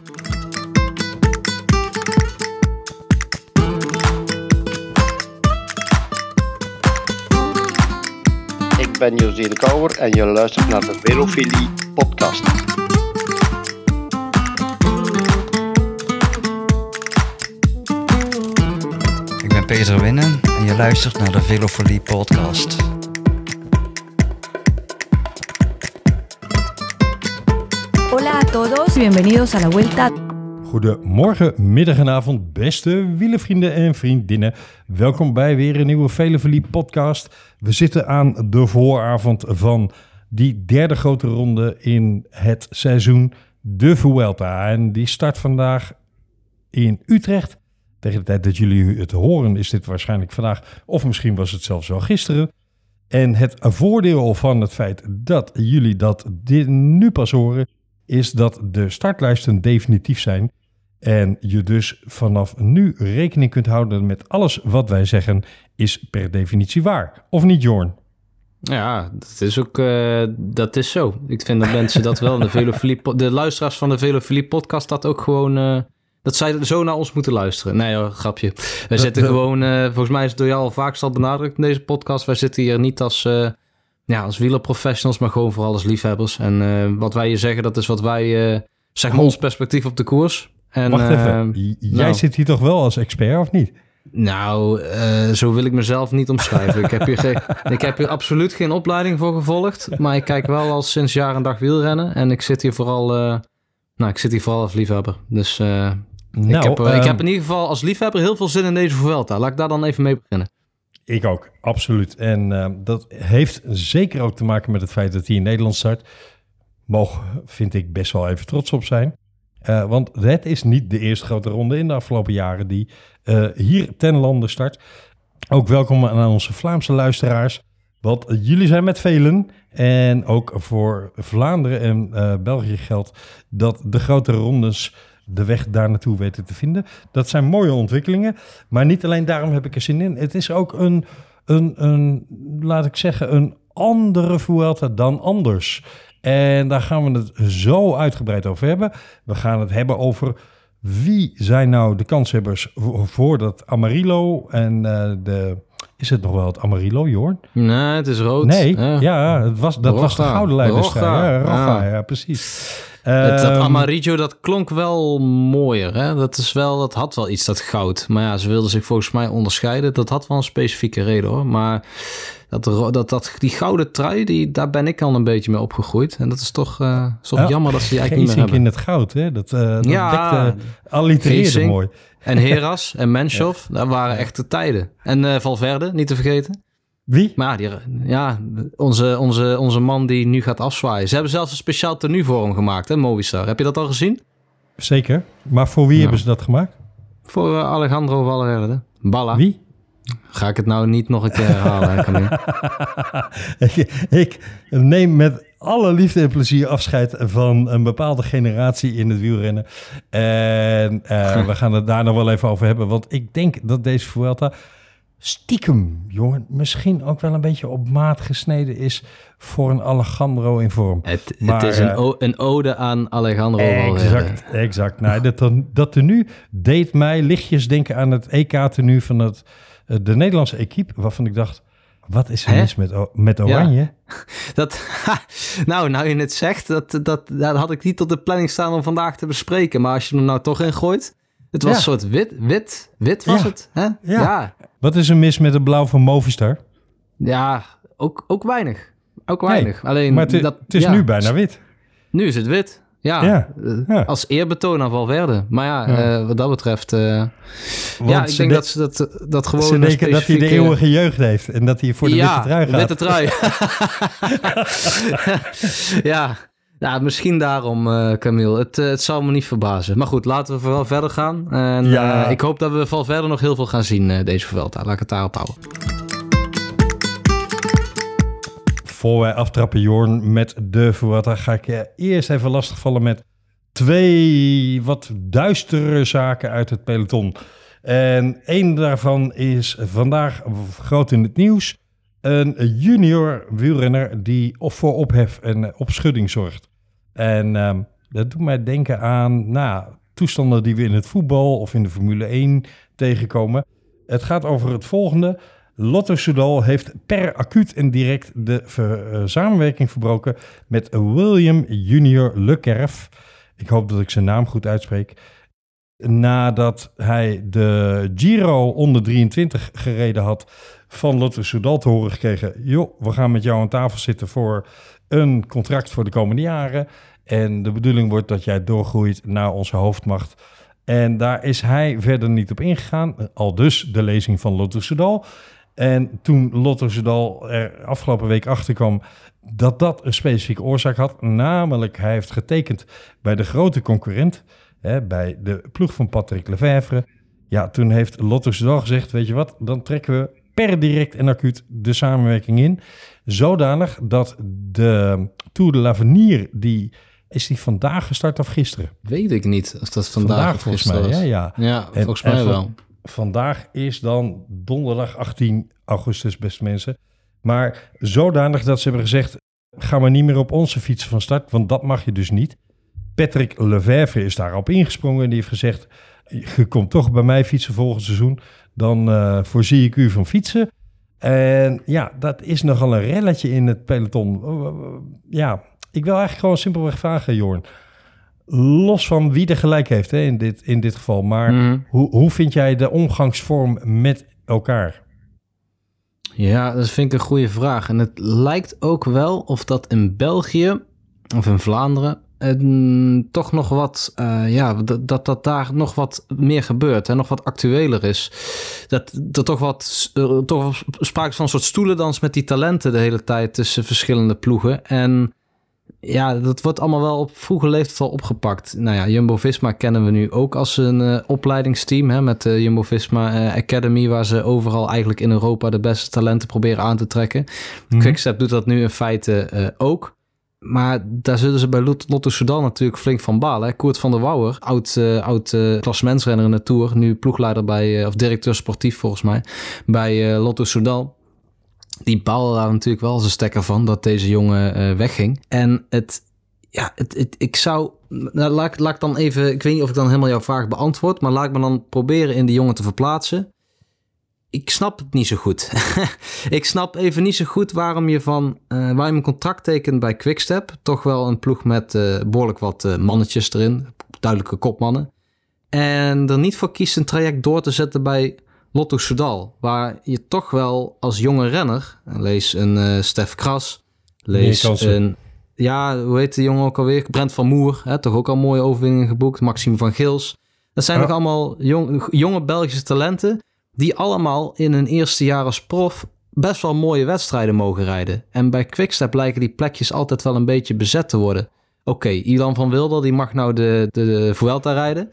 Ik ben José de Kouwer en je luistert naar de Velofilie podcast. Ik ben Peter Winnen en je luistert naar de Velofolie podcast. Todos, bienvenidos la. Goedemorgen, middag en avond, beste wielenvrienden en vriendinnen. Welkom bij weer een nieuwe Velofilie podcast. We zitten aan de vooravond van die derde grote ronde in het seizoen, de Vuelta. En die start vandaag in Utrecht. Tegen de tijd dat jullie het horen is dit waarschijnlijk vandaag, of misschien was het zelfs wel gisteren. En het voordeel van het feit dat jullie dat dit nu pas horen, is dat de startlijsten definitief zijn. En je dus vanaf nu rekening kunt houden met alles wat wij zeggen, is per definitie waar. Of niet, Jorn? Ja, dat is ook uh, dat is zo. Ik vind dat mensen dat wel, de, Velofilie, de luisteraars van de Velofilie podcast, dat ook gewoon... Uh, dat zij zo naar ons moeten luisteren. Nee hoor, grapje. Wij zitten gewoon, uh, volgens mij is het door jou al vaak al benadrukt in deze podcast. Wij zitten hier niet als, ja, als wielerprofessionals, maar gewoon vooral als liefhebbers. En wat wij je zeggen, dat is wat wij, zeg maar, ons perspectief op de koers. En, Wacht even, jij nou, zit hier toch wel als expert of niet? Nou, uh, zo wil ik mezelf niet omschrijven. ik, heb hier geen, ik heb hier absoluut geen opleiding voor gevolgd. Maar ik kijk wel al sinds jaar en dag wielrennen. En ik zit hier vooral, uh, nou, ik zit hier vooral als liefhebber. Dus uh, nou, ik, heb, ik heb in ieder geval als liefhebber heel veel zin in deze Vuelta. Laat ik daar dan even mee beginnen. Ik ook, absoluut. En uh, dat heeft zeker ook te maken met het feit dat hij in Nederland start. Mogen, vind ik, best wel even trots op zijn. Uh, want het is niet de eerste grote ronde in de afgelopen jaren die uh, hier ten lande start. Ook welkom aan onze Vlaamse luisteraars. Want jullie zijn met velen. En ook voor Vlaanderen en België geldt dat de grote rondes de weg daar naartoe weten te vinden. Dat zijn mooie ontwikkelingen. Maar niet alleen daarom heb ik er zin in. Het is ook een, een, een laat ik zeggen, een andere Vuelta dan anders. En daar gaan we het zo uitgebreid over hebben. We gaan het hebben over wie zijn nou de kanshebbers voor dat Amarillo en uh, de... Is het nog wel het Amarillo, Jorn? Nee, het is rood. Nee, ja, ja het was, dat was de gouden. Ja, Rafa, ja. ja, precies. Het, dat Amarillo, dat klonk wel mooier. Hè? Dat, is wel, dat had wel iets, dat goud. Maar ja, ze wilden zich volgens mij onderscheiden. Dat had wel een specifieke reden hoor. Maar dat, dat, dat, die gouden trui, die, daar ben ik al een beetje mee opgegroeid. En dat is toch, uh, is toch ja, jammer dat ze die eigenlijk niet meer hebben. in het goud, hè? Dat, uh, dat ja, dekte, allitereerde mooi. En Heras en Menschov, ja. dat waren echte tijden. En uh, Valverde, niet te vergeten. Wie? Maar ja, die, ja onze, onze, onze man die nu gaat afzwaaien. Ze hebben zelfs een speciaal tenue voor hem gemaakt, hè, Movistar. Heb je dat al gezien? Zeker. Maar voor wie hebben ze dat gemaakt? Voor uh, Alejandro Valverde. Balla. Wie? Ga ik het nou niet nog een keer herhalen? ik, ik neem met alle liefde en plezier afscheid van een bepaalde generatie in het wielrennen. En uh, we gaan het daar nog wel even over hebben. Want ik denk dat deze Vuelta stiekem, jongen, misschien ook wel een beetje op maat gesneden is voor een Alejandro in vorm. Het, maar, het is een, o, een, ode aan Alejandro. Exact, exact. Nou, dat, dat tenue deed mij lichtjes denken aan het EK-tenue van het, de Nederlandse equipe, waarvan ik dacht, wat is er mis met, met Oranje? Ja. Dat, nou, nou je het zegt, dat, dat, dat had ik niet op de planning staan om vandaag te bespreken. Maar als je hem nou toch ingooit, het was ja. een soort wit, wit, wit was ja. het. Hè? Ja. ja. Wat is er mis met het blauw van Movistar? Ja, ook, ook weinig. Ook weinig. Nee, Alleen maar het, dat, het is nu bijna wit. Nu is het wit. Ja, ja. als eerbetoon aan Valverde. Maar ja, ja. Uh, wat dat betreft... Uh, ja, ik denk dat ze dat, dat gewoon... Ze denken dat hij de eeuwige jeugd heeft en dat hij voor de ja, witte trui gaat. witte trui. ja, ja, misschien daarom, uh, Camille. Het, uh, het zal me niet verbazen. Maar goed, laten we vooral verder gaan. En ja. uh, ik hoop dat we van verder nog heel veel gaan zien deze Vuelta. Laat ik het daarop houden. Voor wij aftrappen, Jorn, met de Vuelta... ga ik je eerst even lastigvallen met twee wat duistere zaken uit het peloton. En één daarvan is vandaag groot in het nieuws. Een junior wielrenner die voor ophef en opschudding zorgt. En um, Dat doet mij denken aan nou, toestanden die we in het voetbal of in de Formule 1 tegenkomen. Het gaat over het volgende. Lotto Soudal heeft per acuut en direct de eh, samenwerking verbroken met William Junior Lekerf. Ik hoop dat ik zijn naam goed uitspreek. Nadat hij de Giro onder 23 gereden had van Lotto Soudal te horen gekregen. Joh, we gaan met jou aan tafel zitten voor een contract voor de komende jaren. En de bedoeling wordt dat jij doorgroeit naar onze hoofdmacht. En daar is hij verder niet op ingegaan. Al dus de lezing van Lotto Soudal. En toen Lotto Soudal er afgelopen week achter kwam dat dat een specifieke oorzaak had. Namelijk, hij heeft getekend bij de grote concurrent, hè, bij de ploeg van Patrick Lefevre. Ja, toen heeft Lotto gezegd, weet je wat, dan trekken we per direct en acuut de samenwerking in. Zodanig dat de Tour de l'Avenir, die is die vandaag gestart of gisteren? Weet ik niet of dat vandaag, of volgens mij, ja. Ja, En- volgens en mij van- wel. Vandaag is dan donderdag 18 augustus, beste mensen. Maar zodanig dat ze hebben gezegd, ga maar niet meer op onze fietsen van start, want dat mag je dus niet. Patrick Lefevre is daarop ingesprongen en die heeft gezegd, je komt toch bij mij fietsen volgend seizoen, dan eh, voorzie ik u van fietsen. En ja, dat is nogal een relletje in het peloton. Ja, ik wil eigenlijk gewoon simpelweg vragen, Jorn. Los van wie er gelijk heeft hè, in, dit, in dit geval. Maar Mhm. hoe, hoe vind jij de omgangsvorm met elkaar? Ja, dat vind ik een goede vraag. En het lijkt ook wel of dat in België of in Vlaanderen en toch nog wat, eh, ja, dat, dat dat daar nog wat meer gebeurt en nog wat actueler is. Dat er toch wat, eh, toch sprake is van een soort stoelendans met die talenten de hele tijd tussen verschillende ploegen. En ja, dat wordt allemaal wel op vroege leeftijd al opgepakt. Nou ja, Jumbo-Visma kennen we nu ook als een eh, opleidingsteam hè, met de Jumbo-Visma eh, Academy, waar ze overal eigenlijk in Europa de beste talenten proberen aan te trekken. Mhm. Quickstep doet dat nu in feite eh, ook. Maar daar zullen ze bij Lot- Lotto Soudal natuurlijk flink van balen. Hè? Koert van der Wouwer, oud, eh oud eh, klassementsrenner in de Tour. Nu ploegleider bij, eh, of directeur sportief volgens mij, bij eh, Lotto Soudal. Die baalde daar natuurlijk wel een stekker van dat deze jongen eh, wegging. En het, ja, het, het, ik zou, nou, laat, laat ik dan even, ik weet niet of ik dan helemaal jouw vraag beantwoord, maar laat ik me dan proberen in die jongen te verplaatsen. Ik snap het niet zo goed. ik snap even niet zo goed waarom je van eh waar je een contract tekent bij Quickstep. Toch wel een ploeg met eh, behoorlijk wat mannetjes erin. Duidelijke kopmannen. En er niet voor kiest een traject door te zetten bij Lotto Soudal. Waar je toch wel als jonge renner, lees een eh Stef Kras, lees een... Ja, hoe heet de jongen ook alweer? Brent van Moer, hè, toch ook al mooie overwinningen geboekt. Maxime van Gils. Dat zijn Ja. nog allemaal jong, jonge Belgische talenten die allemaal in hun eerste jaar als prof best wel mooie wedstrijden mogen rijden. En bij Quickstep lijken die plekjes altijd wel een beetje bezet te worden. Oké, Ilan van Wilder die mag nou de, de, de Vuelta rijden.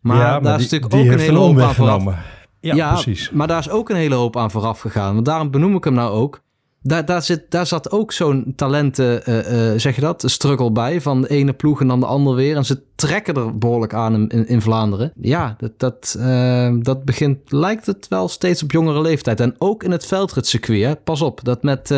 Maar daar is natuurlijk ook een hele hoop aan Ja, precies. Maar daar is ook een hele hoop aan vooraf gegaan. Want daarom benoem ik hem nou ook. Daar, daar, zit, daar zat ook zo'n talenten, eh, eh, zeg je dat, struggle bij. Van de ene ploeg en dan de ander weer. En ze trekken er behoorlijk aan in, in, Vlaanderen. Ja, dat, dat, eh, dat begint, lijkt het wel steeds op jongere leeftijd. En ook in het veldritcircuit. Hè. Pas op, dat met,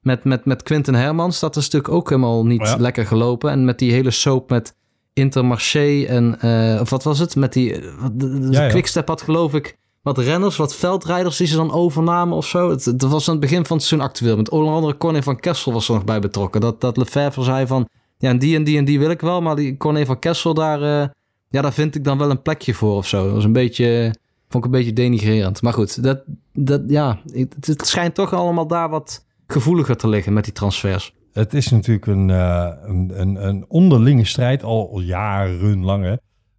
met, met, met Quinten Hermans, dat is natuurlijk ook helemaal niet Ja. lekker gelopen. En met die hele soap met Intermarché en, of wat was het? Met die, wat- de, de Ja, ja. Quickstep had geloof ik wat renners, wat veldrijders die ze dan overnamen of zo. Het, was aan het begin van het seizoen actueel. Met onder andere Corné van Kessel was er nog bij betrokken. Dat, dat Lefebvre zei van, ja, die en die en die wil ik wel. Maar die Corné van Kessel, daar, eh, ja, daar vind ik dan wel een plekje voor of zo. Dat was een beetje, vond ik een beetje denigrerend. Maar goed, dat, dat, ja, het, het schijnt toch allemaal daar wat gevoeliger te liggen met die transfers. Het is natuurlijk een, eh, een, een, een onderlinge strijd al, jarenlang. Hè.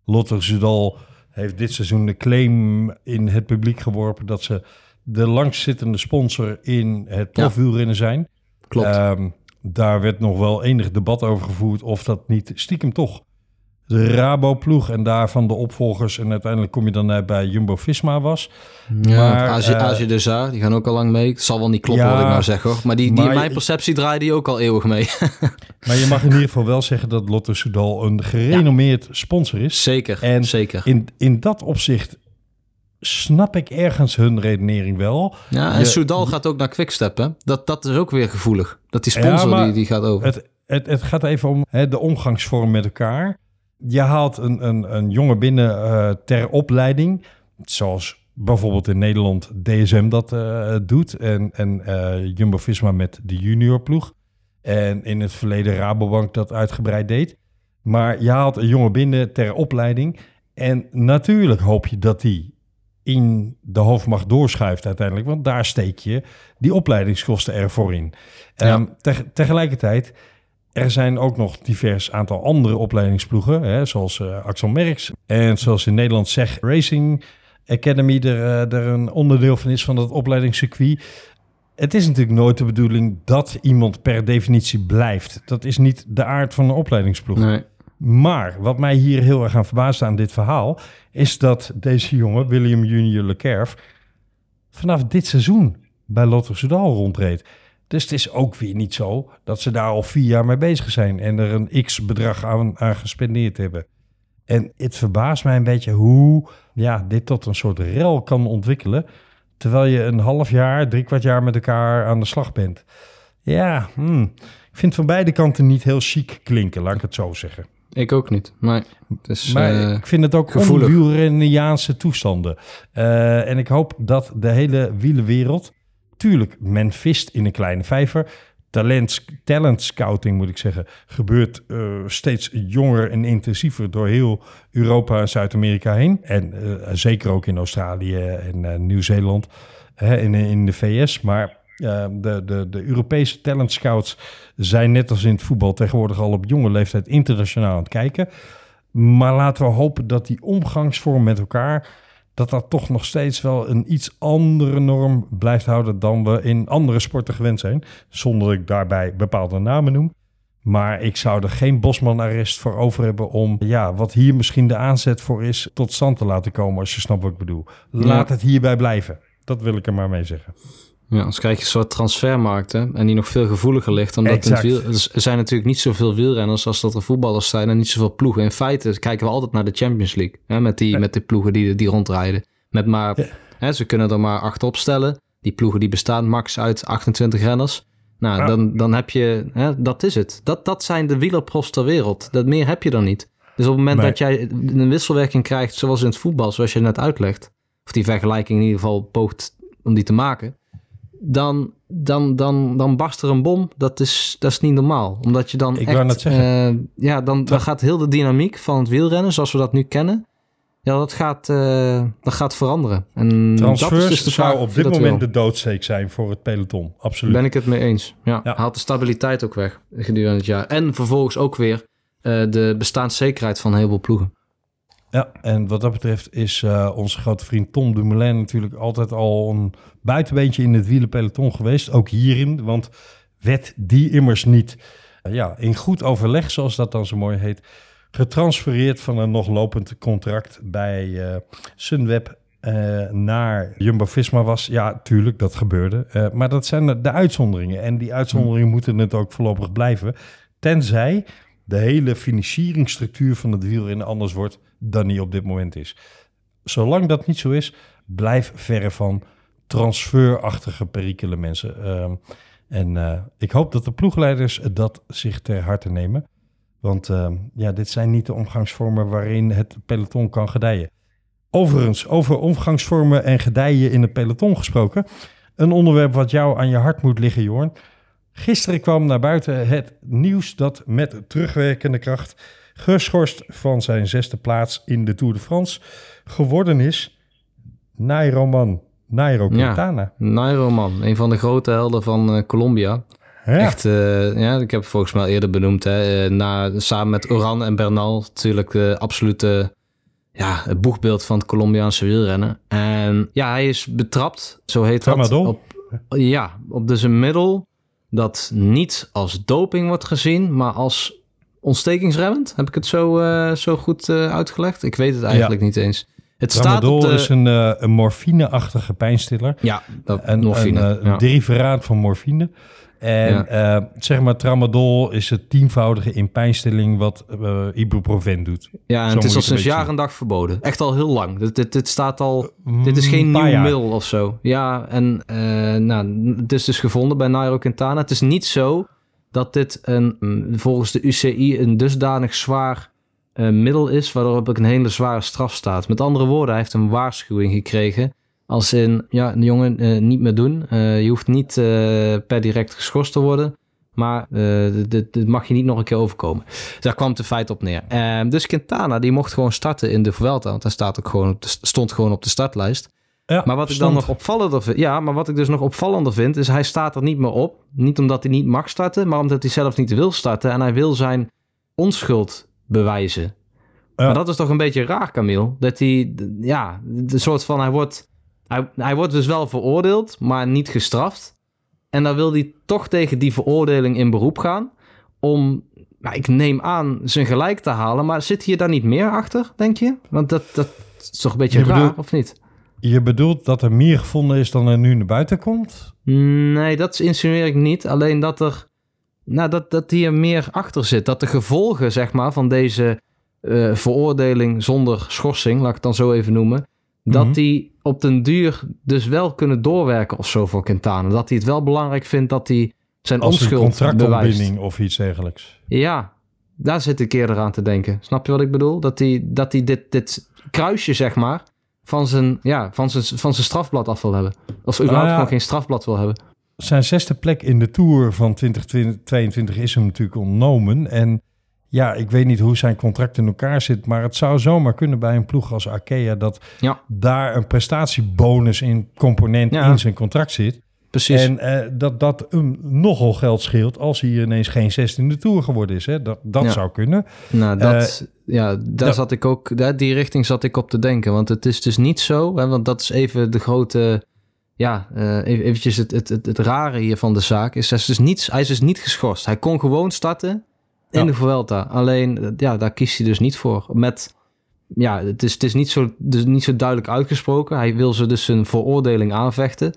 Lotto Soudal heeft dit seizoen de claim in het publiek geworpen dat ze de langstzittende sponsor in het profielrennen zijn. Klopt. Ehm, daar werd nog wel enig debat over gevoerd of dat niet stiekem toch de Rabo-ploeg en daarvan de opvolgers en uiteindelijk kom je dan uit bij Jumbo-Visma was. Ja, Maar, Azië, Azië de Zaar, die gaan ook al lang mee. Het zal wel niet kloppen Ja, wat ik nou zeg hoor. Maar die, die maar in mijn perceptie draaien die ook al eeuwig mee. Maar je mag in ieder geval wel zeggen dat Lotto Soudal een gerenommeerd sponsor is. zeker, En zeker. In, in dat opzicht snap ik ergens hun redenering wel. Ja, en Je- Soudal gaat ook naar Quickstep, hè? Dat, dat is ook weer gevoelig. Dat die sponsor Ja, die, die gaat over. Het, het, het gaat even om hè, de omgangsvorm met elkaar. Je haalt een, een, een jongen binnen uh, ter opleiding, zoals bijvoorbeeld in Nederland DSM dat uh, doet en, en uh, Jumbo-Visma met de juniorploeg. En in het verleden Rabobank dat uitgebreid deed. Maar je haalt een jongen binnen ter opleiding. En natuurlijk hoop je dat die in de hoofdmacht doorschuift uiteindelijk. Want daar steek je die opleidingskosten ervoor in. Ja. Um, te tegelijkertijd, er zijn ook nog divers aantal andere opleidingsploegen. Hè, zoals uh, Axel Merks. En zoals in Nederland zeg Racing Academy er, uh, er een onderdeel van is van dat opleidingscircuit. Het is natuurlijk nooit de bedoeling dat iemand per definitie blijft. Dat is niet de aard van een opleidingsploeg. Nee. Maar wat mij hier heel erg aan verbaasde aan dit verhaal... is dat deze jongen, William Junior Leclerc... vanaf dit seizoen bij Lotto Soudal rondreed. Dus het is ook weer niet zo dat ze daar al vier jaar mee bezig zijn... en er een x-bedrag aan, aan gespendeerd hebben. En het verbaast mij een beetje hoe ja, dit tot een soort rel kan ontwikkelen... terwijl je een half jaar, drie kwart jaar met elkaar aan de slag bent. Ja, hmm. ik vind van beide kanten niet heel chic klinken, laat ik het zo zeggen. Ik ook niet. Maar, dus, maar uh, ik vind het ook onwielrenniaanse toestanden. Uh, en ik hoop dat de hele wielenwereld... Tuurlijk, men vist in een kleine vijver. Talent, talent scouting, moet ik zeggen, gebeurt uh, steeds jonger en intensiever door heel Europa en Zuid-Amerika heen. En zeker ook in Australië en Nieuw-Zeeland, in, in de VS. Maar de, de, de Europese talent scouts zijn net als in het voetbal tegenwoordig al op jonge leeftijd internationaal aan het kijken. Maar laten we hopen dat die omgangsvorm met elkaar, dat dat toch nog steeds wel een iets andere norm blijft houden dan we in andere sporten gewend zijn. Zonder dat ik daarbij bepaalde namen noem. Maar ik zou er geen Bosman-arrest voor over hebben om, ja, wat hier misschien de aanzet voor is, tot stand te laten komen, als je snapt wat ik bedoel. Laat ja. het hierbij blijven. Dat wil ik er maar mee zeggen. Ja, anders krijg je een soort transfermarkten en die nog veel gevoeliger ligt. Omdat wiel, er zijn natuurlijk niet zoveel wielrenners als dat er voetballers zijn en niet zoveel ploegen. In feite kijken we altijd naar de Champions League hè, met, die, ja. met die ploegen die, die rondrijden. Met maar, ja. hè, ze kunnen er maar acht opstellen. Die ploegen die bestaan max uit 28 renners. Nou, ja. dan, dan heb je, hè, dat is het. Dat, dat zijn de wielerprofs ter wereld. Dat meer heb je dan niet. Dus op het moment nee. dat jij een wisselwerking krijgt, zoals in het voetbal, zoals je net uitlegt, of die vergelijking in ieder geval poogt om die te maken, dan, dan, dan, dan barst er een bom. Dat is, dat is niet normaal. Omdat je dan Ik echt... Uh, ja, dan, dan gaat heel de dynamiek van het wielrennen, zoals we dat nu kennen... Ja, dat gaat, uh, dat gaat veranderen. En Transfers dat is dus de zou op dit moment de doodsteek zijn voor het peloton. Absoluut. Ben ik het mee eens. Ja, Ja. haalt de stabiliteit ook weg gedurende het jaar. En vervolgens ook weer uh, de bestaanszekerheid van een heleboel ploegen. Ja, en wat dat betreft is uh, onze grote vriend Tom Dumoulin natuurlijk altijd al een buitenbeentje in het wielenpeloton geweest. Ook hierin, want werd die immers niet uh, ja, in goed overleg, zoals dat dan zo mooi heet, getransfereerd van een nog lopend contract bij uh, Sunweb naar Jumbo-Visma was. Ja, tuurlijk, dat gebeurde. maar dat zijn de, de uitzonderingen. En die uitzonderingen moeten het ook voorlopig blijven. Tenzij de hele financieringsstructuur van het wielrennen anders wordt dan die op dit moment is. Zolang dat niet zo is, blijf verre van transferachtige perikelen mensen. Uh, en uh, ik hoop dat de ploegleiders dat zich ter harte nemen. Want uh, ja, dit zijn niet de omgangsvormen waarin het peloton kan gedijen. Overigens, over omgangsvormen en gedijen in het peloton gesproken. Een onderwerp wat jou aan je hart moet liggen, Jorn. Gisteren kwam naar buiten het nieuws dat met terugwerkende kracht geschorst van zijn zesde plaats in de Tour de France geworden is Nairoman Nairo Quintana. Ja, Nairo man, een van de grote helden van uh, Colombia. Ja. Echt, uh, ja, ik heb het volgens mij al eerder benoemd. Hè, uh, na, samen met Oran en Bernal natuurlijk de absolute ja, het boegbeeld van het Colombiaanse wielrennen. En ja, hij is betrapt, zo heet Tramadol. dat. Op, ja, op dus een middel dat niet als doping wordt gezien, maar als ontstekingsremmend. Heb ik het zo, uh, zo goed uh, uitgelegd? Ik weet het eigenlijk ja. niet eens. Het Tramadol staat op de... is een, uh, een morfine-achtige pijnstiller. Ja, dat een, morfine. Een, ja. een deriveraat van morfine. En ja. zeg maar, tramadol is het tienvoudige in pijnstilling wat ibuprofen doet. Ja, en Zo het is al sinds jaar en dag verboden. Echt al heel lang. Dit, dit, dit staat al... Mm, dit is geen nieuw middel of zo. Ja, en nou, het is dus gevonden bij Nairo Quintana. Het is niet zo dat dit een, mm, volgens de UCI een dusdanig zwaar eh, middel is, waardoor ook een hele zware straf staat. Met andere woorden, hij heeft een waarschuwing gekregen. Als in, ja, jongen, eh, niet meer doen. Eh, je hoeft niet per direct geschorst te worden. Maar dit, dit- mag je niet nog een keer overkomen. Daar kwam het in feite op neer. Ehm, dus Quintana, die mocht gewoon starten in de Vuelta. Want hij staat ook gewoon stond gewoon op de startlijst. Ja, Maar wat ik dan stond- nog opvallender vind, ja, maar wat ik dus nog opvallender vind, is hij staat er niet meer op. Niet omdat hij niet mag starten, maar omdat hij zelf niet wil starten. En hij wil zijn onschuld bewijzen. Ja. Maar dat is toch een beetje raar, Camille. Dat hij, ja, de soort van, hij wordt, hij, hij wordt dus wel veroordeeld, maar niet gestraft. En dan wil hij toch tegen die veroordeling in beroep gaan. Om, nou, ik neem aan, zijn gelijk te halen. Maar zit hier daar niet meer achter, denk je? Want dat, dat is toch een beetje Je raar, bedoelt- of niet? Je bedoelt dat er meer gevonden is dan er nu naar buiten komt? Nee, dat insinueer ik niet. Alleen dat er, nou, dat, dat hier meer achter zit. Dat de gevolgen, zeg maar, van deze eh, veroordeling zonder schorsing, laat ik het dan zo even noemen, dat Mhm. die op den duur dus wel kunnen doorwerken of zo voor Quintana. Dat hij het wel belangrijk vindt dat hij zijn Als een onschuld bewijst. contractontbinding of iets dergelijks. Ja, daar zit ik eerder aan te denken. Snap je wat ik bedoel? Dat hij, dat hij dit, dit kruisje, zeg maar, van zijn, ja, van, zijn, van zijn strafblad af wil hebben. Of überhaupt ja. gewoon geen strafblad wil hebben. Zijn zesde plek in de Tour van 2022 is hem natuurlijk ontnomen. En ja, ik weet niet hoe zijn contract in elkaar zit, maar het zou zomaar kunnen bij een ploeg als Arkea dat Ja. daar een prestatiebonus in component Ja. in zijn contract zit. Precies. En eh, dat dat hem nogal geld scheelt als hij ineens geen zesde in de Tour geworden is. Hè? Dat, dat Ja. zou kunnen. Nou, dat, ja, daar dat- zat ik ook, daar, die richting zat ik op te denken. Want het is dus niet zo, hè, want dat is even de grote, ja, eh, even, eventjes het, het, het, het rare hier van de zaak. Is, hij, is dus niet, hij is dus niet geschorst. Hij kon gewoon starten in Ja. de Vuelta. Alleen, eh, ja, daar kiest hij dus niet voor. Met, ja, het is, het is niet, zo, dus niet zo duidelijk uitgesproken. Hij wil ze dus zijn veroordeling aanvechten.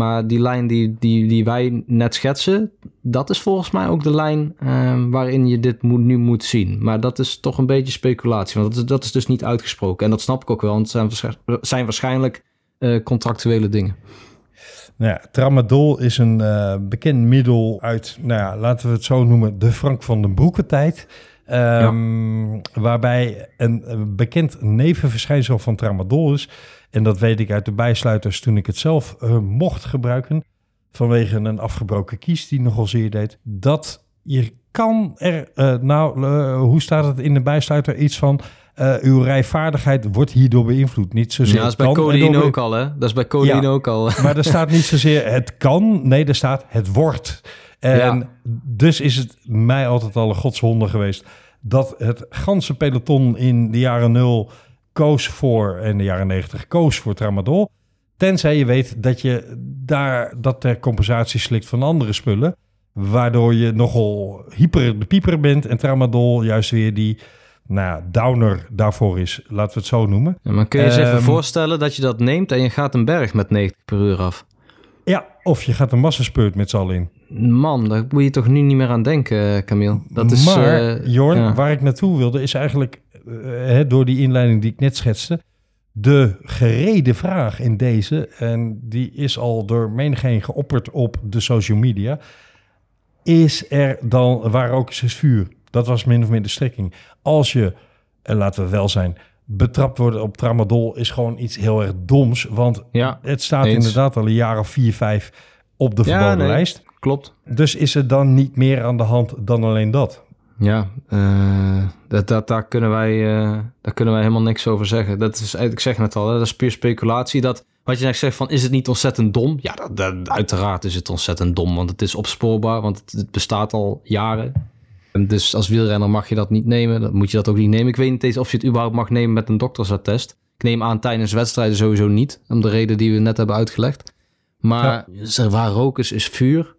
Maar die lijn die, die, die wij net schetsen, dat is volgens mij ook de lijn ehm, waarin je dit moet, nu moet zien. Maar dat is toch een beetje speculatie, want dat is, dat is dus niet uitgesproken. En dat snap ik ook wel, want het zijn, zijn waarschijnlijk eh, contractuele dingen. Nou ja, tramadol is een eh, bekend middel uit, nou ja, laten we het zo noemen, de Frank van den Broeke tijd. Ehm, Waarbij een, een bekend nevenverschijnsel van tramadol is. En dat weet ik uit de bijsluiters toen ik het zelf eh, mocht gebruiken. Vanwege een afgebroken kies die nogal zeer deed. Dat je kan er, eh, nou, eh, hoe staat het in de bijsluiter? Iets van, uw rijvaardigheid wordt hierdoor beïnvloed. Niet zozeer Ja, dat is bij erdoor ook al, hè? Dat is bij codeïne Ja. ook al. maar er staat niet zozeer het kan, nee, er staat het wordt. En Ja. dus is het mij altijd al een godswonder geweest dat het ganse peloton in de jaren nul koos voor, en de jaren 90 koos voor tramadol. Tenzij je weet dat je daar dat ter compensatie slikt van andere spullen. Waardoor je nogal hyper de pieper bent en tramadol juist weer die nou, ja, downer daarvoor is. Laten we het zo noemen. Ja, maar kun je je eens even Ehm, voorstellen dat je dat neemt en je gaat een berg met 90 per uur af? Ja, of je gaat een massaspeurt met z'n allen in. Man, daar moet je toch nu niet meer aan denken, eh, Camille. Dat is, maar, eh, Jorn, ja. waar ik naartoe wilde, is eigenlijk hè, door die inleiding die ik net schetste, de gereden vraag in deze, en die is al door menigeen geopperd op de social media, is er dan, waar ook is vuur? Dat was min of meer de strekking. Als je, en laten we wel zijn, betrapt worden op tramadol is gewoon iets heel erg doms, want Ja, het staat eens. inderdaad al een jaar of vier, vijf op de Ja, verboden nee. lijst. klopt. Dus is er dan niet meer aan de hand dan alleen dat? Ja, eh, dat, dat, daar, kunnen wij, eh, daar kunnen wij helemaal niks over zeggen. Dat is, ik zeg net al, hè, dat is puur speculatie. Dat, wat je net zegt van, is het niet ontzettend dom? Ja, dat, dat- uiteraard is het ontzettend dom, want het is opspoorbaar, want het, het bestaat al jaren. En dus als wielrenner mag je dat niet nemen, dan moet je dat ook niet nemen. Ik weet niet eens of je het überhaupt mag nemen met een doktersattest. Ik neem aan tijdens wedstrijden sowieso niet, om de reden die we net hebben uitgelegd. Maar waar rook is, is vuur.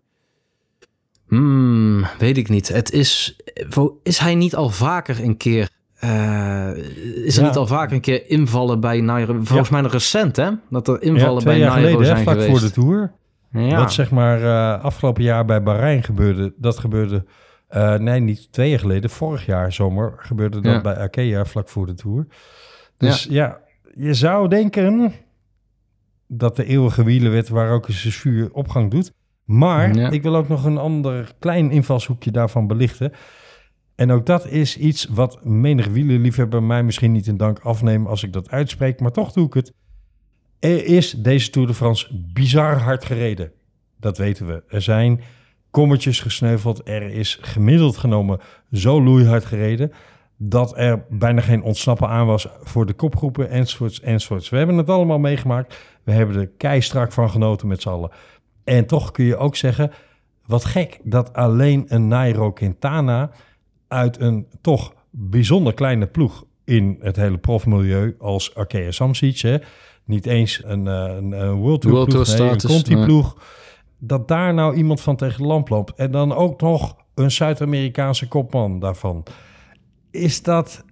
Hmm, weet ik niet. Het is, is hij niet al vaker een keer... eh, is er Ja. niet al vaker een keer invallen bij Nairo? Volgens mij nog recent, hè? Dat er invallen ja, twee bij jaar Nairo geleden, hè, zijn vlak geweest. voor de Tour. Ja. Wat zeg maar eh, afgelopen jaar bij Bahrein gebeurde, dat gebeurde... eh, nee, niet twee jaar geleden. Vorig jaar zomer gebeurde dat bij Arkea vlak voor de Tour. Dus ja. je zou denken dat de eeuwige wielenwet waar ook eens vuur opgang doet. Maar Ja. ik wil ook nog een ander klein invalshoekje daarvan belichten. En ook dat is iets wat menig wielerliefhebber mij misschien niet in dank afnemen als ik dat uitspreek, maar toch doe ik het. Er is deze Tour de France bizar hard gereden. Dat weten we. Er zijn kommetjes gesneuveld. Er is gemiddeld genomen zo loeihard gereden dat er bijna geen ontsnappen aan was voor de kopgroepen enzovoorts enzovoorts. We hebben het allemaal meegemaakt. We hebben er keistrak van genoten met z'n allen. En toch kun je ook zeggen, wat gek dat alleen een Nairo Quintana uit een toch bijzonder kleine ploeg in het hele profmilieu als Arkea Samsic, hè, niet eens een, eh, een, een World Tour World ploeg, Tour nee, status, ploeg, dat daar nou iemand van tegen de lamp loopt en dan ook nog een Zuid-Amerikaanse kopman daarvan. Is dat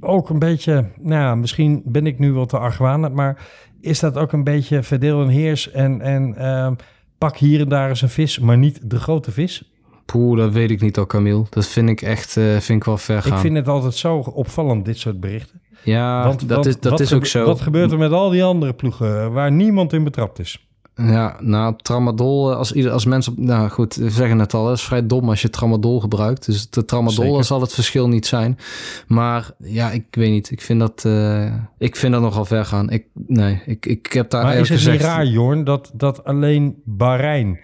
ook een beetje, nou ja, misschien ben ik nu wel te argwanend, maar is dat ook een beetje verdeel en heers en, en ehm, pak hier en daar eens een vis, maar niet de grote vis? Poeh, dat weet ik niet al, Camille. Dat vind ik echt eh, vind ik wel ver gaan. Ik vind het altijd zo opvallend, dit soort berichten. ja, Want, dat want is, dat is ook zo. Wat gebeurt er met al die andere ploegen waar niemand in betrapt is? Ja, nou, tramadol, eh, als, ieder, als mensen... Nou goed, we zeggen het al, het is vrij dom als je tramadol gebruikt. Dus de tramadol Zeker. zal het verschil niet zijn. Maar ja, ik weet niet. Ik vind dat, eh, ik vind dat nogal ver gaan. Ik, nee, ik, ik heb daar Maar is het eigenlijk niet gezegd... raar, Jorn, dat, dat alleen Bahrein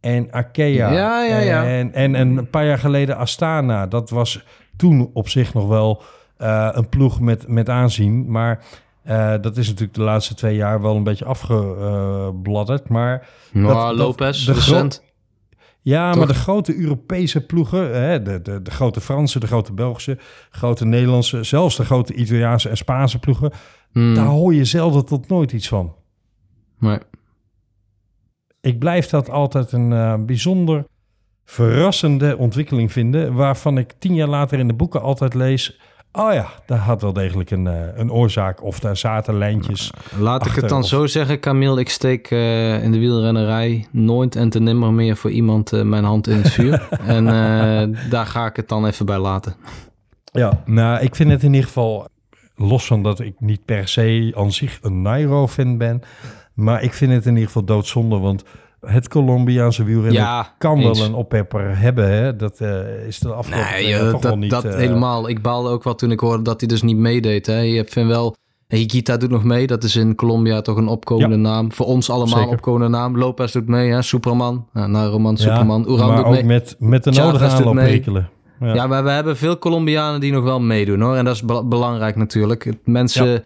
en Arkea Ja, ja, ja. En, en, en een paar jaar geleden Astana, dat was toen op zich nog wel eh, een ploeg met, met aanzien. Maar eh, dat is natuurlijk de laatste twee jaar wel een beetje afgebladderd. Maar Nou, dat- dat- Lopez, de recent. ja, Toch? maar de grote Europese ploegen, hè, de, de, de grote Franse, de grote Belgische, grote Nederlandse, zelfs de grote Italiaanse en Spaanse ploegen, Hmm, daar hoor je zelden tot nooit iets van. nee. Ik blijf dat altijd een eh, bijzonder verrassende ontwikkeling vinden, waarvan ik tien jaar later in de boeken altijd lees, oh ja, daar had wel degelijk een, eh, een oorzaak of daar zaten lijntjes. Laat ik het dan of- zo zeggen, Camille. Ik steek eh, in de wielrennerij nooit en te nimmer meer voor iemand eh, mijn hand in het vuur. en daar ga ik het dan even bij laten. Ja, nou, ik vind het in ieder geval, los van dat ik niet per se aan zich een Nairo-fan ben, maar ik vind het in ieder geval doodzonde, want het Colombiaanse wielrennen Ja, kan eens. wel een oppepper hebben. Hè? Dat eh, is de afgelopen Nee, joh, toch dat, niet... dat eh, helemaal. Ik baalde ook wel toen ik hoorde dat hij dus niet meedeed. Hè. Je vindt wel... Higita doet nog mee. Dat is in Colombia toch een opkomende Ja. naam. Voor ons allemaal een opkomende naam. Lopez doet mee, hè. Superman. Ja, nou, Roman, ja, Superman. Uran maar doet ook mee. met, met de nodige aanloopprikkelen. Ja. Ja, maar we hebben veel Colombianen die nog wel meedoen hoor. En dat is be- belangrijk natuurlijk. Mensen,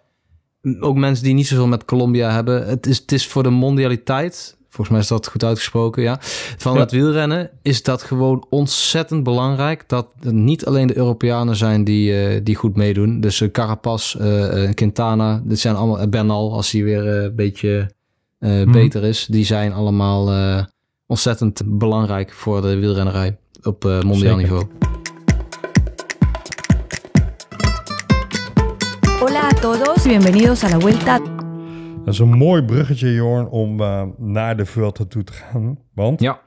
ook mensen die niet zoveel met Colombia hebben. Het is, het is voor de mondialiteit, volgens mij is dat goed uitgesproken, ja. Van Ja. het wielrennen is dat gewoon ontzettend belangrijk. Dat het niet alleen de Europeanen zijn die, eh, die goed meedoen. Dus uh, Carapaz, eh, eh, Quintana, dit zijn allemaal, eh, Bernal als hij weer eh, een beetje eh, Mhm. beter is. Die zijn allemaal eh, ontzettend belangrijk voor de wielrennerij op eh, mondiaal Zeker. niveau. Hola a todos, bienvenidos a la vuelta. Dat is een mooi bruggetje, Jorn, om eh, naar de Vuelta toe te gaan. Want Ja.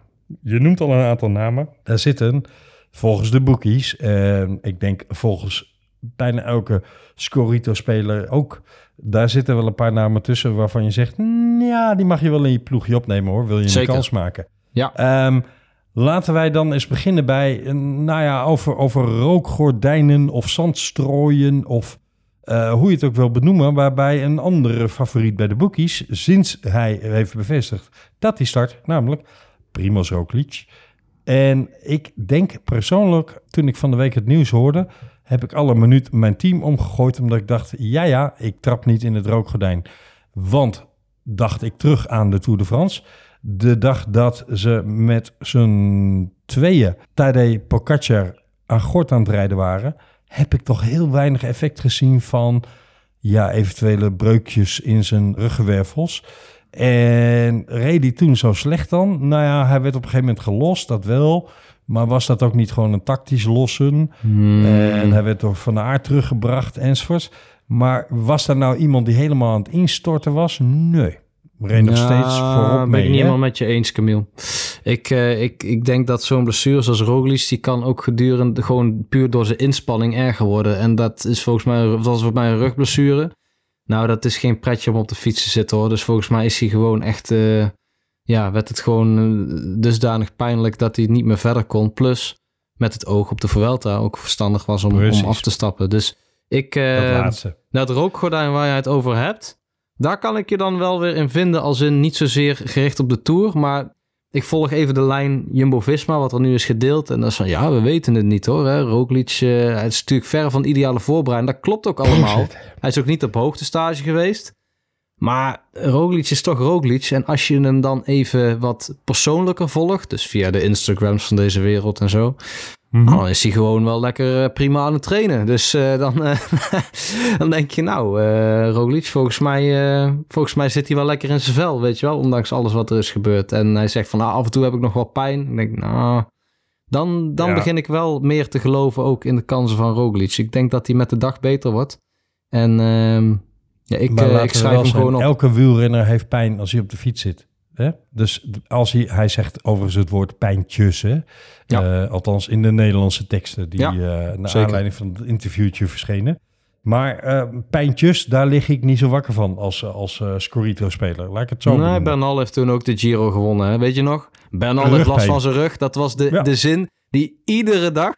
je noemt al een aantal namen. Daar zitten volgens de bookies, en ik denk volgens bijna elke Scorito-speler ook... Daar zitten wel een paar namen tussen waarvan je zegt... "Mm, ja, die mag je wel in je ploegje opnemen hoor. Wil je Zeker. een kans maken? Ja. Ehm, laten wij dan eens beginnen bij, eh, nou ja, over, over rookgordijnen of zandstrooien of eh, hoe je het ook wil benoemen, waarbij een andere favoriet bij de bookies, sinds hij heeft bevestigd dat hij start, namelijk Primoz Roglic. En ik denk persoonlijk, toen ik van de week het nieuws hoorde, heb ik alle minuut mijn team omgegooid, omdat ik dacht, ja ja, ik trap niet in het rookgordijn. Want, dacht ik terug aan de Tour de France, de dag dat ze met z'n tweeën Tadej Pogacar aan gort aan het rijden waren, heb ik toch heel weinig effect gezien van ja, eventuele breukjes in zijn ruggenwervels. En reed hij toen zo slecht dan? Nou ja, hij werd op een gegeven moment gelost, dat wel. Maar was dat ook niet gewoon een tactisch lossen? Hmm. En hij werd door Van Aert teruggebracht enzovoorts. Maar was er nou iemand die helemaal aan het instorten was? Nee. Reed nog Ja, steeds voorop ben mee. ik niet helemaal met je eens, Camille. Ik, eh, ik, ik denk dat zo'n blessure zoals Roglic, die kan ook gedurende gewoon puur door zijn inspanning erger worden. En dat is volgens mij, dat was volgens mij een rugblessure. Nou, dat is geen pretje om op de fiets te zitten hoor. Dus volgens mij is hij gewoon echt, eh, ja, werd het gewoon eh, dusdanig pijnlijk dat hij niet meer verder kon. Plus met het oog op de Vuelta ook verstandig was om, om af te stappen. Dus ik, eh, dat laatste. dat rookgordijn waar je het over hebt, daar kan ik je dan wel weer in vinden. Als in niet zozeer gericht op de Tour, maar ik volg even de lijn Jumbo-Visma, wat er nu is gedeeld. En dat is van, ja, we weten het niet hoor. Hè. Roglic, eh, hij is natuurlijk ver van de ideale voorbereiding. Dat klopt ook allemaal. Hij is ook niet op hoogtestage geweest. Maar Roglic is toch Roglic. En als je hem dan even wat persoonlijker volgt, dus via de Instagrams van deze wereld en zo, Nou, dan is hij gewoon wel lekker eh, prima aan het trainen. Dus eh, dan, eh, dan denk je, nou, eh Roglic, volgens mij, volgens mij zit hij wel lekker in zijn vel, weet je wel, ondanks alles wat er is gebeurd. En hij zegt van, nou, af en toe heb ik nog wel pijn. Ik denk, nou, dan, dan Ja. begin ik wel meer te geloven ook in de kansen van Roglic. Ik denk dat hij met de dag beter wordt. En ehm, ja, ik, ik schrijf hem gewoon op. elke wielrenner heeft pijn als hij op de fiets zit. Hè? Dus als hij, hij zegt overigens het woord pijntjes, hè? Ja. Eh, althans in de Nederlandse teksten die Ja, eh naar zeker. aanleiding van het interviewtje verschenen. Maar eh, pijntjes, daar lig ik niet zo wakker van als, als Scorito-speler. Laat ik het zo Nee, benoemen. Bernal heeft toen ook de Giro gewonnen. Hè? Weet je nog? Bernal heeft last van zijn rug. Dat was de, Ja. de zin die iedere dag,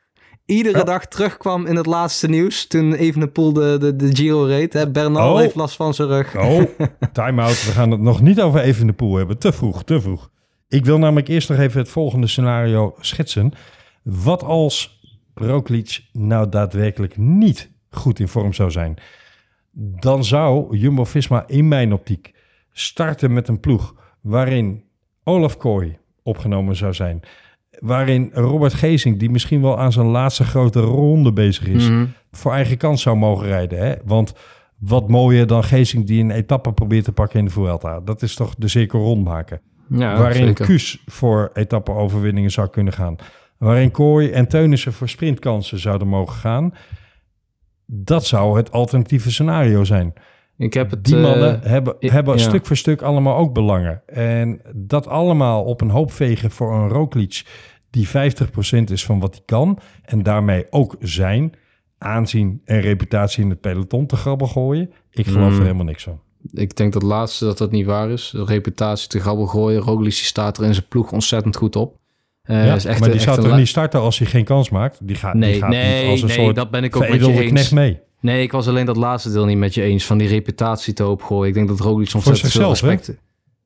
iedere Ja. dag terugkwam in het laatste nieuws. Toen Evenepoel de, de, de Giro reed. Hè? Bernal Oh. heeft last van zijn rug. Oh, time-out. We gaan het nog niet over even de pool hebben. Te vroeg, te vroeg. Ik wil namelijk eerst nog even het volgende scenario schetsen. Wat als Roglic nou daadwerkelijk niet goed in vorm zou zijn? Dan zou Jumbo-Visma in mijn optiek starten met een ploeg waarin Olaf Kooi opgenomen zou zijn. Waarin Robert Gezing, die misschien wel aan zijn laatste grote ronde bezig is, Mhm. voor eigen kans zou mogen rijden. Hè? Want wat mooier dan Geesink die een etappe probeert te pakken in de Vuelta. Dat is toch de cirkel rond maken. Ja, waarin zeker. Kuus voor etappe-overwinningen zou kunnen gaan. Waarin Kooi en Teunissen voor sprintkansen zouden mogen gaan. Dat zou het alternatieve scenario zijn. Ik heb het... Die eh, mannen hebben, hebben ja. stuk voor stuk allemaal ook belangen. En dat allemaal op een hoop vegen voor een Roglic die 50% is van wat hij kan. En daarmee ook zijn aanzien en reputatie in het peloton te grabbel gooien. Ik geloof Mm. er helemaal niks van. Ik denk dat laatste dat dat niet waar is. De reputatie te grabbel gooien. Roglic staat er in zijn ploeg ontzettend goed op. Eh, Ja, is echt maar die zou toch niet starten als hij geen kans maakt? Die gaat, die Nee, gaat niet als een nee, soort dat ben ik ook met je eens. mee. Nee, ik was alleen dat laatste deel niet met je eens. Van die reputatie te hoop gooien. Ik denk dat Roglic ontzettend veel zichzelf, hè? respect...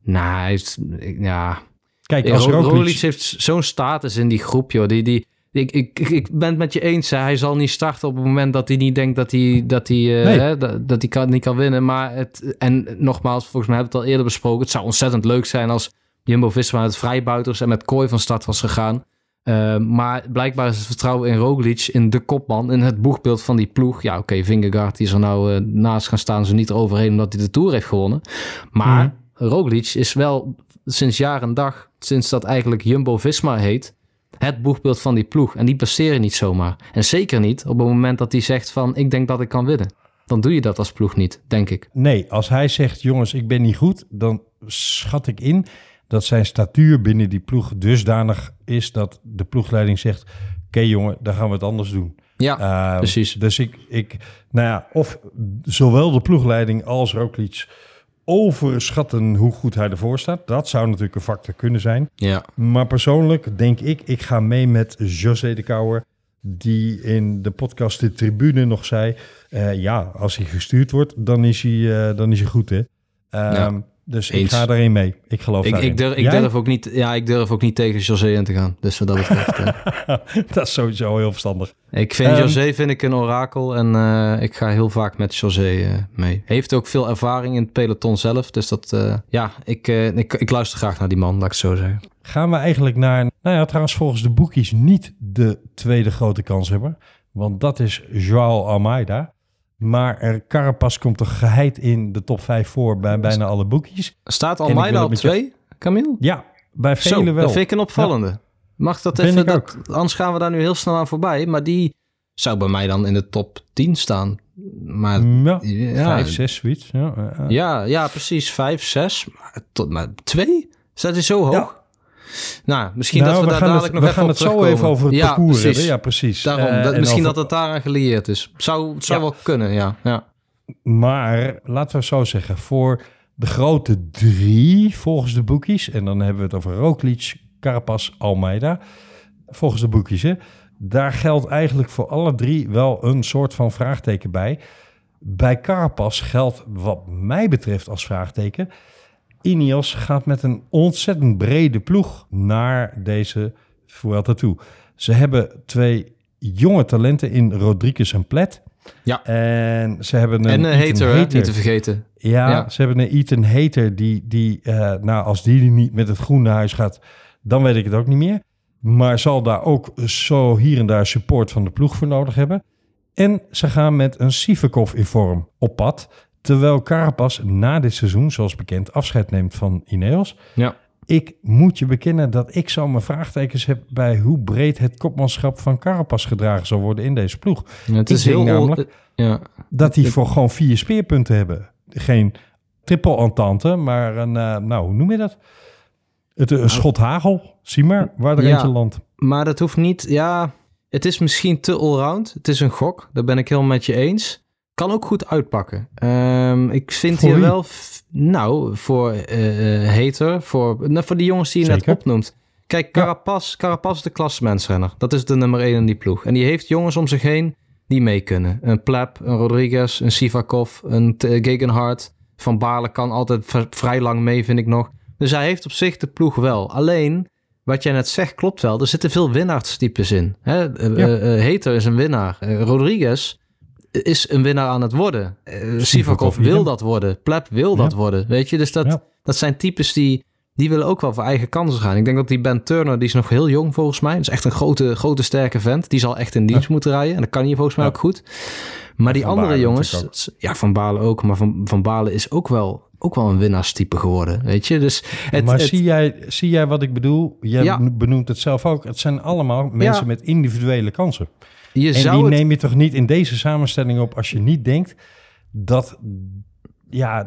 Nou, hij heeft... Ja, Kijk, als Ro- Roglic... Roglic heeft zo'n status in die groep, joh. Die, die, ik, ik, ik, ik ben het met je eens. Hè. Hij zal niet starten op het moment dat hij niet denkt dat hij, dat hij, eh, Nee. hè, dat, dat hij kan, niet kan winnen. Maar het, en nogmaals, volgens mij hebben we het al eerder besproken. Het zou ontzettend leuk zijn als Jumbo-Visma met vrijbuiters en met Kooi van start was gegaan. Eh, maar blijkbaar is het vertrouwen in Roglic, in de kopman, in het boegbeeld van die ploeg. Ja, oké, Vingegaard die is er nou eh, naast gaan staan, zo niet eroverheen omdat hij de Tour heeft gewonnen. Maar Mhm. Roglic is wel sinds jaar en dag, sinds dat eigenlijk Jumbo-Visma heet, het boegbeeld van die ploeg. En die passeren niet zomaar. En zeker niet op het moment dat hij zegt van, ik denk dat ik kan winnen. Dan doe je dat als ploeg niet, denk ik. Nee, als hij zegt, jongens, ik ben niet goed, dan schat ik in dat zijn statuur binnen die ploeg dusdanig is dat de ploegleiding zegt, oké jongen, dan gaan we het anders doen. Ja, Ehm, precies. Dus ik, ik, nou ja, of zowel de ploegleiding als Roglic overschatten hoe goed hij ervoor staat. Dat zou natuurlijk een factor kunnen zijn. ja. Maar persoonlijk denk ik, ik ga mee met José de Kouwer, die in de podcast De Tribune nog zei, eh, ja, als hij gestuurd wordt, dan is hij, eh, dan is hij goed, hè. Ehm, Ja, dus ik ga daarin mee. Ik geloof Ik, daarin. ik, durf, ik, Jij? durf ook niet, ja, ik durf ook niet tegen José in te gaan. Dus wat dat betreft. eh. dat is sowieso heel verstandig. ik vind Ehm, José vind ik een orakel. En eh, ik ga heel vaak met José eh, mee. Heeft ook veel ervaring in het peloton zelf. Dus dat, eh, ja, ik, ik, ik luister graag naar die man, laat ik het zo zeggen. Gaan we eigenlijk naar, nou ja, trouwens volgens de boekies niet de tweede grote kanshebber. Want dat is Joao Almeida. Maar er Carapaz komt er geheid in de top 5 voor bij bijna alle boekies. Staat wil Almeida op met je- twee, Camille? Ja, bij Zo, velen wel. dat vind ik een opvallende. Mag dat even, ik dat, anders gaan we daar nu heel snel aan voorbij. Maar die zou bij mij dan in de top 10 staan. Maar Ja, ja, vijf, zes, zoiets. Ja, ja, ja. ja, ja, precies. Vijf, zes. Maar, tot, maar twee? Staat hij zo hoog? Nou, misschien Nou, dat we, daar gaan dadelijk het, nog we even gaan op het zo terugkomen. even over het ja, parcours precies. hebben. Ja, precies. Daarom, Eh, dat, en misschien over- dat het daaraan gelieerd is. Zou, zou Ja. wel kunnen, ja. ja. Maar laten we zo zeggen, voor De grote drie volgens de boekies, en dan hebben we het over Roglic, Carapaz, Almeida. Volgens de boekies, hè. Daar geldt eigenlijk voor alle drie wel een soort van vraagteken bij. Bij Carapaz geldt wat mij betreft als vraagteken... Ineos gaat met een ontzettend brede ploeg naar deze Vuelta toe. Ze hebben twee jonge talenten in Rodriguez en Plet. Ja. En ze hebben een En een Ethan hater, niet te vergeten. Ja, Ja. ze hebben een Ethan Hater die, die eh, nou, als die niet met het groen naar huis gaat, dan weet ik het ook niet meer. Maar zal daar ook zo hier en daar support van de ploeg voor nodig hebben. En ze gaan met een Sivakov in vorm op pad. Terwijl Carapaz na dit seizoen, zoals bekend, afscheid neemt van Ineos. Ja. Ik moet je bekennen dat ik zo mijn vraagtekens heb bij hoe breed het kopmanschap van Carapaz gedragen zal worden in deze ploeg. Ja, het Ik is heel... namelijk- Ja. Dat die voor gewoon vier speerpunten hebben. Geen triple entente, maar een, eh, nou, hoe noem je dat? Het, een schot hagel. Zie maar waar er Ja. eentje landt. Maar dat hoeft niet... Ja, het is misschien te allround. Het is een gok. Daar ben ik helemaal met je eens. Kan ook goed uitpakken. Ehm, ik vind hier wel... Nou, voor eh eh, Hater. Voor, nou, voor die jongens die je Zeker. net opnoemt. Kijk, Carapaz, Carapaz is de klassementsrenner. Dat is de nummer 1 in die ploeg. En die heeft jongens om zich heen die mee kunnen. Een Pleb, een Rodriguez, een Sivakov, een Gegenhardt. Van Baarle kan altijd vrij lang mee, vind ik nog. Dus hij heeft op zich de ploeg wel. Alleen, wat jij net zegt, klopt wel. Er zitten veel winnaarstypes in. Hè? Eh, Ja. eh, eh, is een winnaar. Eh, Rodriguez is een winnaar aan het worden. Eh, Sivakov wil dat worden. Pleb wil dat worden. Weet je, dus dat, dat zijn types die, die willen ook wel voor eigen kansen gaan. Ik denk dat die Ben Turner, die is nog heel jong volgens mij. Dat is echt een grote, grote sterke vent. Die zal echt in dienst moeten rijden. En dat kan hij volgens mij Ja. ook goed. Maar die andere jongens, ja, Van Balen ook. Maar Van, van Balen is ook wel, ook wel een winnaarstype geworden. Weet je, dus het, maar het- zie, jij, zie jij wat ik bedoel? Jij Ja. benoemt het zelf ook. Het zijn allemaal mensen met individuele kansen. Je En zou die het neem je toch niet in deze samenstelling op als je niet denkt dat... Ja,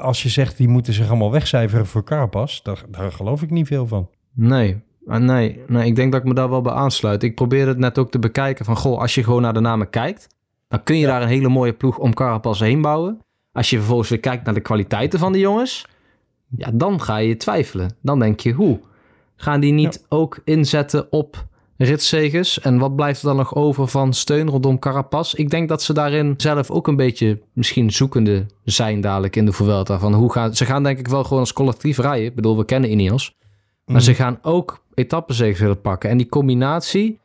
als je zegt die moeten zich allemaal wegcijferen voor Carapaz, daar, daar geloof ik niet veel van. Nee, Ah, nee, nee, ik denk dat ik me daar wel bij aansluit. Ik probeerde het net ook te bekijken van, goh, als je gewoon naar de namen kijkt, dan kun je daar een hele mooie ploeg om Carapaz heen bouwen. Als je vervolgens weer kijkt naar de kwaliteiten van de jongens, ja, dan ga je twijfelen. Dan denk je, hoe? Gaan die niet ook inzetten op ritzegers? En wat blijft er dan nog over van steun rondom Carapaz? Ik denk dat ze daarin zelf ook een beetje misschien zoekende zijn dadelijk in de Vuelta. Van hoe gaan, ze gaan denk ik wel gewoon als collectief rijden. Ik bedoel, we kennen Ineos. Maar ze gaan ook etappenzegers willen pakken. En die combinatie,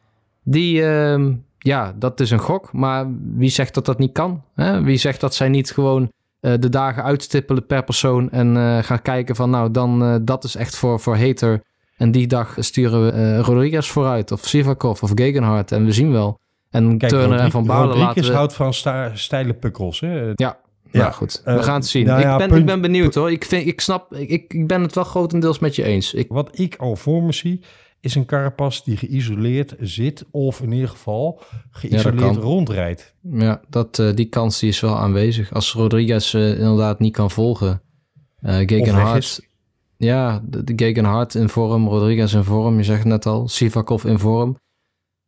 die, ehm, ja, dat is een gok. Maar wie zegt dat dat niet kan? Hè? Wie zegt dat zij niet gewoon eh, de dagen uitstippelen per persoon en eh, gaan kijken van, nou, dan eh, dat is echt voor, voor hater. En die dag sturen we eh, Rodriguez vooruit, of Sivakov, of Gegenhardt. En we zien wel. En Kijk, Turner en Van Baarle laten we... houdt van steile pukkels. Hè? Ja, Ja, ja, goed. We eh, gaan het zien. nou ja, ik, ben, punt- ik ben benieuwd hoor. Ik, vind, ik snap, ik, ik, ben het wel grotendeels met je eens. Ik, Wat ik al voor me zie, is een Carapaz die geïsoleerd zit... of in ieder geval geïsoleerd rondrijdt. Ja, dat, eh, die kans die is wel aanwezig. Als Rodriguez inderdaad niet kan volgen. is. Ja, de, de Gegenhardt in vorm, Rodriguez in vorm. Je zegt het net al, Sivakov in vorm.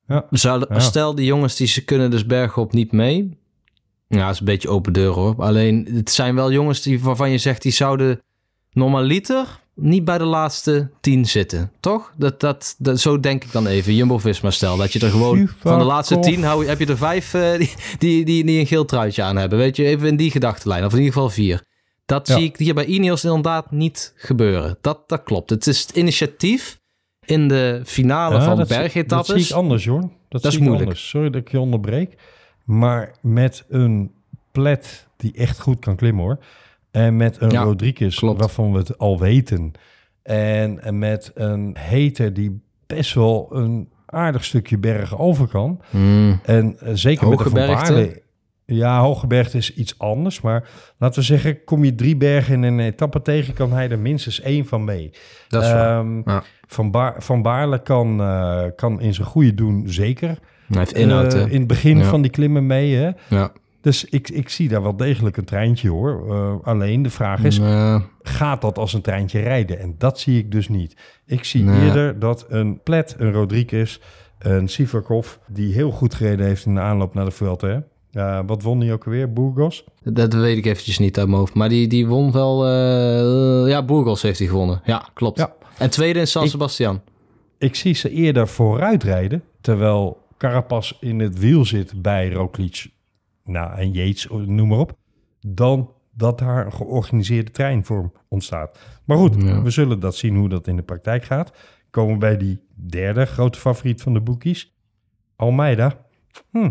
Ja. Zou, Ja. Stel, die jongens die ze kunnen dus bergop niet mee. Ja, dat is een beetje open deur hoor. Alleen, het zijn wel jongens die, waarvan je zegt... die zouden normaliter niet bij de laatste tien zitten. Toch? Dat, dat, dat, zo denk ik dan even. Jumbo-Visma stel. Dat je er gewoon van de laatste tien... Hou, heb je er vijf eh, die, die, die, die een geel truitje aan hebben. Weet je, even in die gedachtenlijn. Of in ieder geval vier. Dat Ja. zie ik hier bij Ineos inderdaad niet gebeuren. Dat, dat klopt. Het is het initiatief in de finale Ja, van dat, zie- bergetappes. Dat zie ik anders, Jorn. Dat, is moeilijk. anders. Sorry dat ik je onderbreek. Maar met een plet die echt goed kan klimmen, hoor. En met een Ja, Rodriguez, klopt. waarvan we het al weten. En, en met een Heter die best wel een aardig stukje berg over kan. Hmm. En eh, zeker met de Van? Baarle. Ja, Hooggebergte is iets anders. Maar laten we zeggen, kom je drie bergen in een etappe tegen... kan hij er minstens één van mee. Dat is waar. Ehm, Ja. van, Baar, van Baarle kan, eh, kan in zijn goede doen zeker. Hij heeft inhoud, Eh, in het begin Ja. van die klimmen mee. Hè? Ja. Dus ik, ik zie daar wel degelijk een treintje hoor. Eh, alleen de vraag is, gaat dat als een treintje rijden? En dat zie ik dus niet. Ik zie Nee. eerder dat een Plet, een Rodriguez, een Sivakov... die heel goed gereden heeft in de aanloop naar de Vuelta. Hè? Eh, wat won hij ook alweer? Burgos? Dat weet ik eventjes niet uit mijn hoofd. Maar die, die won wel... eh, ja, Burgos heeft hij gewonnen. Ja, klopt. Ja. En tweede in San Sebastian. Ik zie ze eerder vooruit rijden, terwijl Carapaz in het wiel zit bij Roglic nou, en Yates, noem maar op, dan dat daar een georganiseerde treinvorm ontstaat. Maar goed, Ja. we zullen dat zien hoe dat in de praktijk gaat. Komen we bij die derde grote favoriet van de boekies, Almeida. Hm.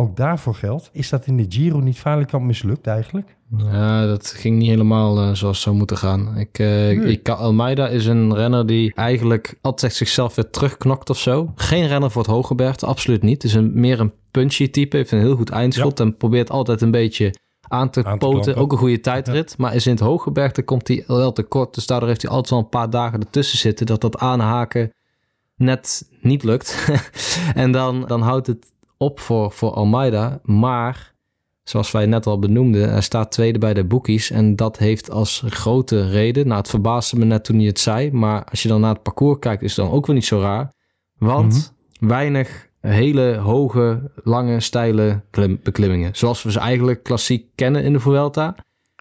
Ook daarvoor geldt, is dat in de Giro niet falikant mislukt eigenlijk? Ja, dat ging niet helemaal eh, zoals het zou moeten gaan. Ik, ik, Almeida is een renner die eigenlijk altijd zichzelf weer terugknokt of zo. Geen renner voor het Hogebergte, absoluut niet. Het is een, meer een punchy type, heeft een heel goed eindschot en probeert altijd een beetje aan te Aan te poten. klampen. Ook een goede tijdrit, maar is in het Hogebergte komt hij wel te kort. Dus daardoor heeft hij altijd wel een paar dagen ertussen zitten dat dat aanhaken net niet lukt. en dan, dan houdt het op voor, voor Almeida. Maar zoals wij net al benoemden, hij staat tweede bij de bookies. En dat heeft als grote reden. Nou, het verbaasde me net toen hij het zei. Maar als je dan naar het parcours kijkt, is het dan ook weer niet zo raar. Want weinig hele hoge, lange, steile klim- beklimmingen. Zoals we ze eigenlijk klassiek kennen in de Vuelta.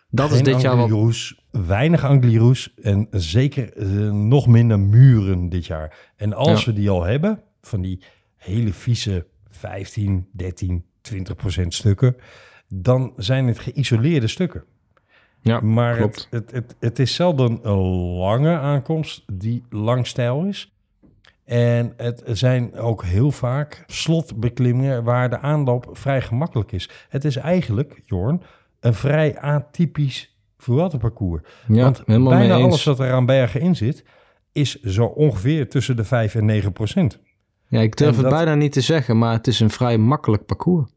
Dat is dit jaar wat... Angliroes, weinig Angliroes en zeker eh, nog minder muren dit jaar. En als Ja. we die al hebben, van die hele vieze 15, 13, 20 procent stukken, dan zijn het geïsoleerde stukken. Ja, Maar het, klopt. het, het, het is zelden een lange aankomst die lang stijl is. En het zijn ook heel vaak slotbeklimmingen waar de aanloop vrij gemakkelijk is. Het is eigenlijk, Jorn, een vrij atypisch Vuelta-parcours. Ja, Want bijna alles wat er aan bergen in zit, is zo ongeveer tussen de 5 en 9 procent. Ja, ik durf En het dat- bijna niet te zeggen, maar het is een vrij makkelijk parcours.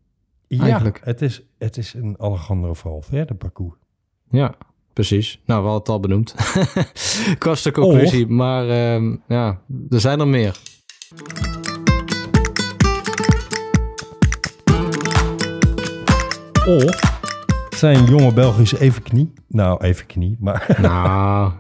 Ja, Eigenlijk. Het, is, het is een Alejandro Valverde parcours. Ja, precies. Nou, we hadden het al benoemd. Kortste conclusie, maar ehm, ja, er zijn er meer. Of zijn jonge Belgische evenknie. Nou, evenknie, maar Nou,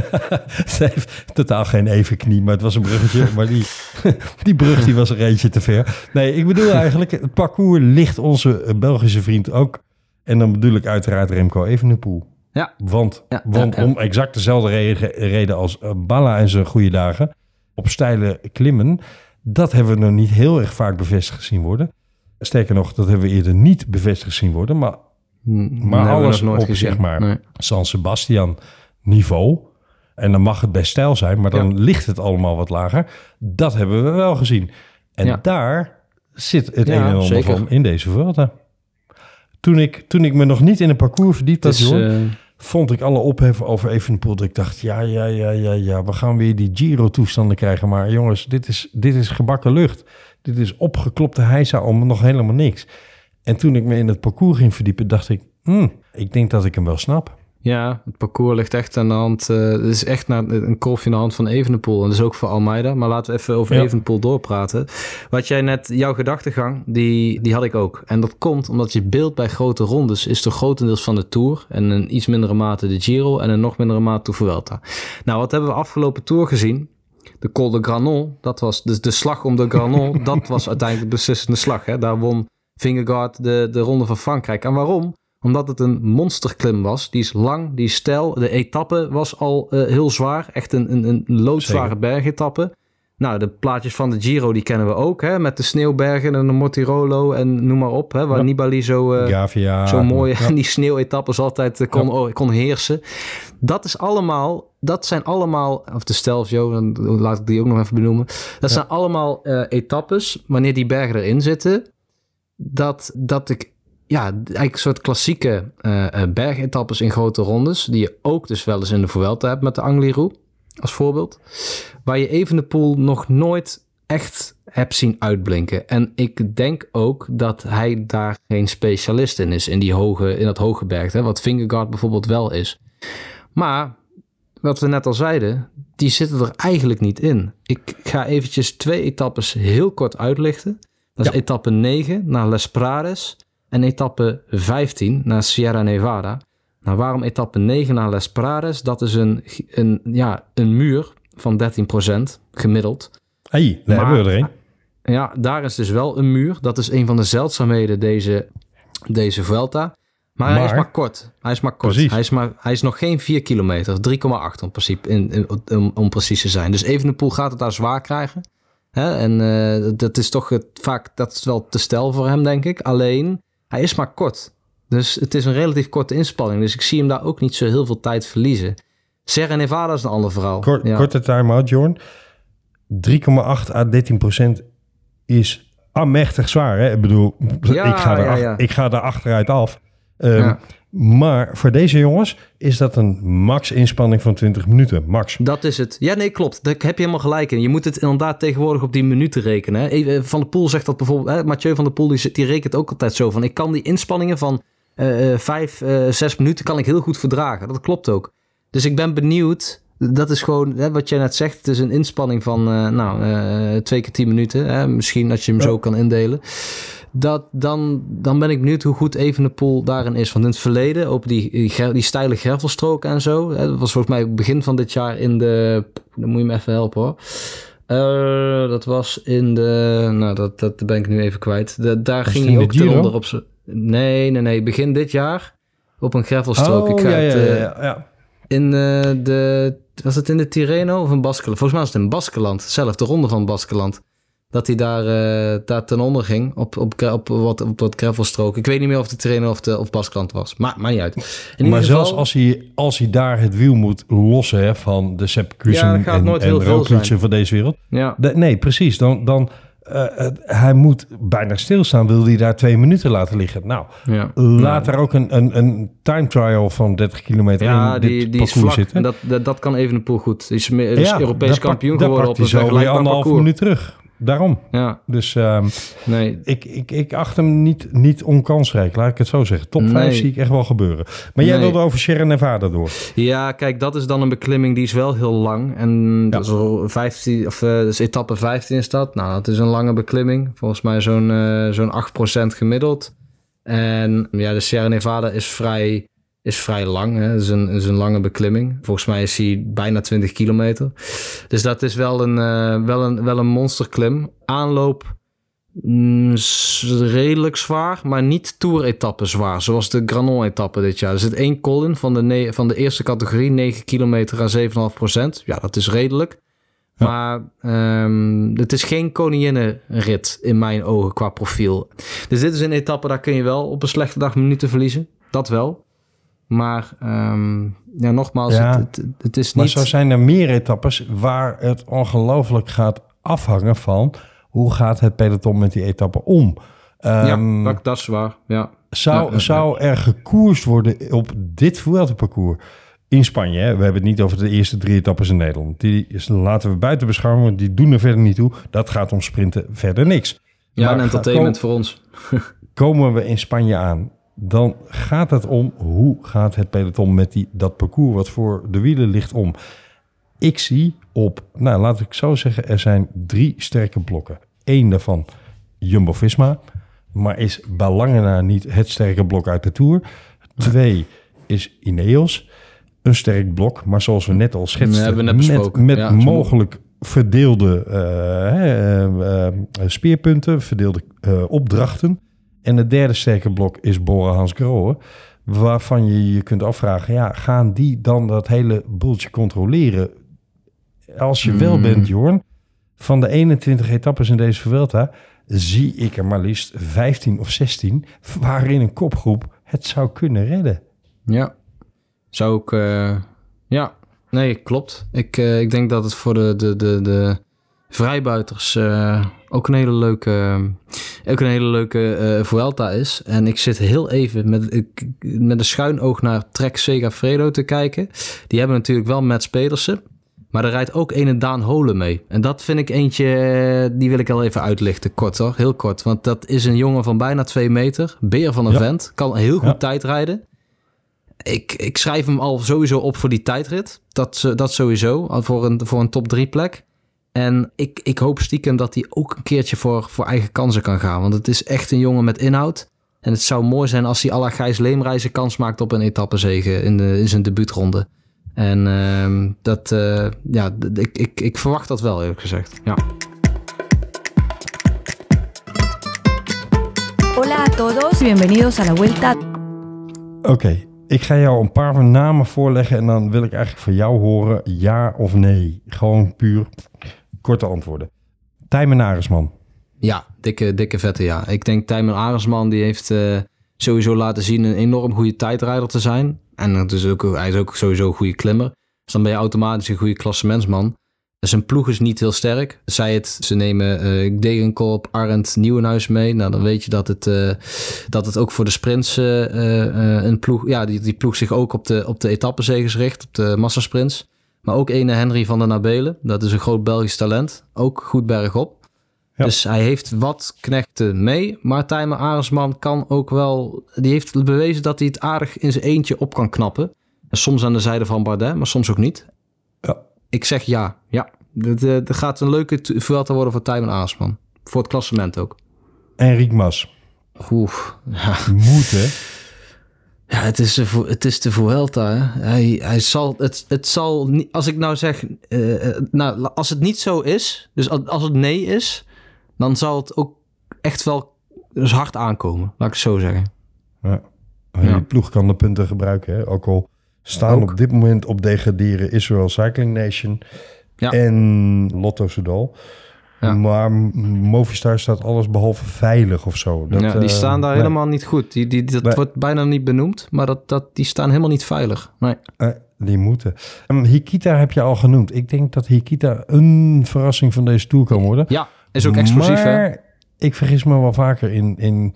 ze heeft totaal geen evenknie, maar het was een bruggetje. maar die, die brug die was er eentje te ver. Nee, ik bedoel eigenlijk, het parcours ligt onze Belgische vriend ook. En dan bedoel ik uiteraard Remco Evenepoel. ja, Want, Ja, want ja, ja. om exact dezelfde reden, als eh, Balla en zijn goede dagen op steile klimmen, dat hebben we nog niet heel erg vaak bevestigd gezien worden. Sterker nog, dat hebben we eerder niet bevestigd zien worden. Maar maar alles op, zeg maar. Nee. San Sebastian niveau, en dan mag het best stijl zijn, maar dan ligt het allemaal wat lager. Dat hebben we wel gezien. En Ja. daar zit het Ja, een en ander van in deze Vuelta. Toen ik, toen ik me nog niet in een parcours verdiept had, eh, vond ik alle ophef over Evenepoel. Dat ik dacht, ja, ja, ja, ja, ja, we gaan weer die Giro-toestanden krijgen. Maar jongens, dit is, dit is gebakken lucht. Dit is opgeklopte heisa om nog helemaal niks. En toen ik me in het parcours ging verdiepen, dacht ik, hmm, ik denk dat ik hem wel snap. ja, het parcours ligt echt aan de hand. het is echt naar een kolfje in de hand van Evenepoel. En dat is ook voor Almeida. Maar laten we even over Ja. Evenepoel doorpraten. Wat jij net, jouw gedachtegang, die, die had ik ook. En dat komt omdat je beeld bij grote rondes is toch grotendeels van de Tour. En in iets mindere mate de Giro. En in nog mindere mate de Vuelta. Nou, wat hebben we afgelopen Tour gezien? De Col de Granon, dat was de, de slag om de Granon. dat was uiteindelijk de beslissende slag. Hè? Daar won Vingegaard de, de Ronde van Frankrijk. En waarom? Omdat het een monsterklim was. Die is lang, die is steil. De etappe was al eh, heel zwaar. Echt een, een, een loodzware Zeker. bergetappe. Nou, de plaatjes van de Giro, die kennen we ook. Hè? Met de sneeuwbergen en de Mortirolo en noem maar op. Hè? Waar Ja. Nibali zo, Gavia. zo mooi Ja. en die sneeuwetappes altijd eh, kon, Ja. oh, kon heersen. Dat is allemaal, dat zijn allemaal, of de Stelvio, laat ik die ook nog even benoemen. Dat zijn allemaal etappes, wanneer die bergen erin zitten, dat, dat ik, ja, eigenlijk een soort klassieke eh, bergetappes in grote rondes, die je ook dus wel eens in de Vuelta hebt met de Angliru, als voorbeeld. Waar je Evenepoel nog nooit echt hebt zien uitblinken. En ik denk ook dat hij daar geen specialist in is, in, die hoge, in dat hoge berg. Hè, wat Vingegaard bijvoorbeeld wel is. Maar, wat we net al zeiden, die zitten er eigenlijk niet in. Ik ga eventjes twee etappes heel kort uitlichten. Dat is Ja. etappe 9 naar Les Prades en etappe 15 naar Sierra Nevada. Nou, waarom etappe 9 naar Les Prades? Dat is een, een, ja, een muur van 13% gemiddeld. hey, daar Maar- hebben we er een. Ja, daar is dus wel een muur. Dat is een van de zeldzaamheden deze, deze Vuelta. Maar, hij is Maar- maar kort. Hij is maar kort. Precies. Hij is, maar, hij is nog geen 4 kilometer. 3,8 om, principe, in, in- om, om precies te zijn. Dus Evenepoel gaat het daar zwaar krijgen. Hè? En eh, dat is toch het, vaak dat is wel te stel voor hem, denk ik. Alleen, hij is maar kort. Dus het is een relatief korte inspanning. Dus ik zie hem daar ook niet zo heel veel tijd verliezen. Sierra Nevada is een ander verhaal. Kort, Ja. Korte time-out, Jorn. 3,8 à 13 procent is amechtig zwaar. Hè? Ik bedoel, Ja, ik, ga ja, er achteruit af. Ehm, Ja. Maar voor deze jongens is dat een max inspanning van 20 minuten. Max. Dat is het. Ja, nee, klopt. Daar heb je helemaal gelijk in. Je moet het inderdaad tegenwoordig op die minuten rekenen. Hè. Even, Van der Poel zegt dat bijvoorbeeld. Hè, Mathieu van der Poel die, die rekent ook altijd zo van. Ik kan die inspanningen van eh, eh, vijf, eh, zes minuten kan ik heel goed verdragen. Dat klopt ook. Dus ik ben benieuwd. Dat is gewoon hè, wat jij net zegt. Het is een inspanning van eh, nou, eh, twee keer tien minuten. Hè. Misschien dat je hem zo kan indelen. Dat, dan, dan ben ik benieuwd hoe goed Evenepoel daarin is. Want in het verleden, op die, die, ger- die steile gravelstroken en zo. Hè, dat was volgens mij begin van dit jaar in de... Dan moet je me even helpen hoor. Eh, dat was in de... Nou, dat, dat ben ik nu even kwijt. De, daar Was ging hij in ook onder op zijn... Nee, nee, nee. Begin dit jaar op een gravelstrook. ik ga Oh, ja, het, ja, eh, ja, ja. in eh, de... Was het in de Tirreno of in Baskeland? Volgens mij was het in Baskeland. Zelf, de ronde van Baskeland. Dat hij daar, eh, daar ten onder ging op, op, op, wat, op wat gravelstrook. Ik weet niet meer of de Tirreno of, de, of Baskeland was. Maar, maar niet uit. In Maar zelfs als hij, als hij daar het wiel moet lossen hè, van de Sepp Ja, en, nooit en van deze wereld. Ja, De- nee, precies. Dan, dan, eh, hij moet bijna stilstaan. Wil hij daar twee minuten laten liggen? Nou, ja. laat er ook een, een, een time trial van 30 kilometer Ja, in die, dit die is vlak. zitten. En dat, dat, dat kan even een poel goed. Die is, meer, is Europees daar kampioen daar geworden op een zo weer anderhalf minuut terug. Daarom. Ja, Dus ehm, nee. ik, ik, ik acht hem niet, niet onkansrijk, laat ik het zo zeggen. Top 5 Nee. zie ik echt wel gebeuren. Maar jij Nee. wilde over Sierra Nevada door. Ja, kijk, dat is dan een beklimming die is wel heel lang. En dat is al 15, of eh, dus etappe 15 is dat. Nou, dat is een lange beklimming. Volgens mij zo'n eh zo'n 8% gemiddeld. En ja, de Sierra Nevada is vrij, is vrij lang. Hè. Het is een, is een lange beklimming. Volgens mij is hij bijna 20 kilometer. Dus dat is wel een, eh, wel een, wel een monsterklim. Aanloop mm, redelijk zwaar, maar niet tour-etappe zwaar. Zoals de Granon-etappe dit jaar. Er zit één colin van de, van de eerste categorie, 9 kilometer aan 7,5 procent. Ja, dat is redelijk. Ja. Maar ehm, het is geen koninginnenrit in mijn ogen qua profiel. Dus dit is een etappe, daar kun je wel op een slechte dag minuten verliezen. Dat wel. Maar ehm, ja, nogmaals, Ja. het, het, het is Maar niet... zo zijn er meer etappes waar het ongelooflijk gaat afhangen van hoe gaat het peloton met die etappe om. ja, Ehm, dat, dat is waar. Ja. zou, ja, ja. zou er gekoerst worden op dit Vuelta-parcours in Spanje? Hè? We hebben het niet over de eerste drie etappes in Nederland. Die is- laten we buiten beschouwen, want die doen er verder niet toe. Dat gaat om sprinten verder niks. Ja, Maar een entertainment voor ons. Komen we in Spanje aan, dan gaat het om hoe gaat het peloton met die, dat parcours wat voor de wielen ligt om. Ik zie op, nou laat ik zo zeggen, er zijn drie sterke blokken. Eén daarvan Jumbo-Visma, maar is bij lange na niet het sterke blok uit de Tour. Twee is Ineos, een sterk blok, maar zoals we net al schetsten, hebben we net met, besproken. met Ja, mogelijk verdeelde eh, eh, eh, speerpunten, verdeelde opdrachten. En het derde sterke blok is Bora Hans Grohe. Waarvan je je kunt afvragen, ja, gaan die dan dat hele boeltje controleren? Als je wel Hmm. bent, Jorn, van de 21 etappes in deze Vuelta... zie ik er maar liefst 15 of 16... waarin een kopgroep het zou kunnen redden. Ja. Zou ook... eh, ja, nee, klopt. Ik, eh, ik denk dat het voor de, de, de, de vrijbuiters eh, ook een hele leuke, ook een hele leuke eh Vuelta is. En ik zit heel even met, ik, met een schuin oog naar Trek Segafredo te kijken. Die hebben natuurlijk wel Mats Pedersen. Maar er rijdt ook een Daan Holen mee. En dat vind ik eentje, eh, die wil ik al even uitlichten. Kort hoor, heel kort. Want dat is een jongen van bijna twee meter. Beer van een Ja. vent. Kan heel goed Ja. tijd rijden. Ik, ik schrijf hem al sowieso op voor die tijdrit. Dat, eh, dat sowieso, voor een, voor een top 3 plek. En ik, ik hoop stiekem dat hij ook een keertje voor, voor eigen kansen kan gaan. Want het is echt een jongen met inhoud. En het zou mooi zijn als hij à la Gijs Leemreizen kans maakt op een etappezege in, de, in zijn debuutronde. En ehm, dat, eh, ja, ik, ik, ik verwacht dat wel eerlijk gezegd. Ja. Hola a todos y bienvenidos a la vuelta. Oké, ik ga jou een paar namen voorleggen en dan wil ik eigenlijk van jou horen ja of nee. Gewoon puur korte antwoorden. Tijmen Aresman. Ja, dikke, dikke vette ja. Ik denk Tijmen Aresman die heeft eh, sowieso laten zien een enorm goede tijdrijder te zijn. En het is ook, hij is ook sowieso een goede klimmer. Dus dan ben je automatisch een goede klassementsman. Zijn ploeg is niet heel sterk. Zij het, ze nemen uh, Degenkolb, Arendt, Nieuwenhuis mee. Nou, dan weet je dat het, uh, dat het ook voor de sprints een ploeg... Ja, die, die ploeg zich ook op de, op de etappenzegers richt, op de massasprints. Maar ook ene Henry van der Nabelen. Dat is een groot Belgisch talent. Ook goed bergop. Ja. Dus hij heeft wat knechten mee. Maar Tijmen Aresman kan ook wel... Die heeft bewezen dat hij het aardig in zijn eentje op kan knappen. En soms aan de zijde van Bardet, maar soms ook niet. Ja. Ik zeg ja. Ja. Er gaat een leuke Vuelta worden voor Tijmen Aresman. Voor het klassement ook. Enric Mas. Oef. Ja. Moet, hè? Ja, het is de, het is de Vuelta. Hè? Hij, hij zal, het, het zal niet, als ik nou zeg, uh, nou, als het niet zo is, dus als, als het nee is, dan zal het ook echt wel dus hard aankomen, laat ik het zo zeggen. Ja. Die ja. ploeg kan de punten gebruiken, hè? ook al staan ook. op dit moment op degraderen Israel Cycling Nation ja. en Lotto Soudal. Ja. Maar Movistar staat alles behalve veilig of zo. Dat, ja, die staan daar uh, helemaal nee. niet goed. Die, die, dat nee. wordt bijna niet benoemd, maar dat, dat, die staan helemaal niet veilig. Nee. Uh, die moeten. Um, Hikita heb je al genoemd. Ik denk dat Hikita een verrassing van deze tour kan worden. Ja, is ook explosief. Maar hè? ik vergis me wel vaker in, in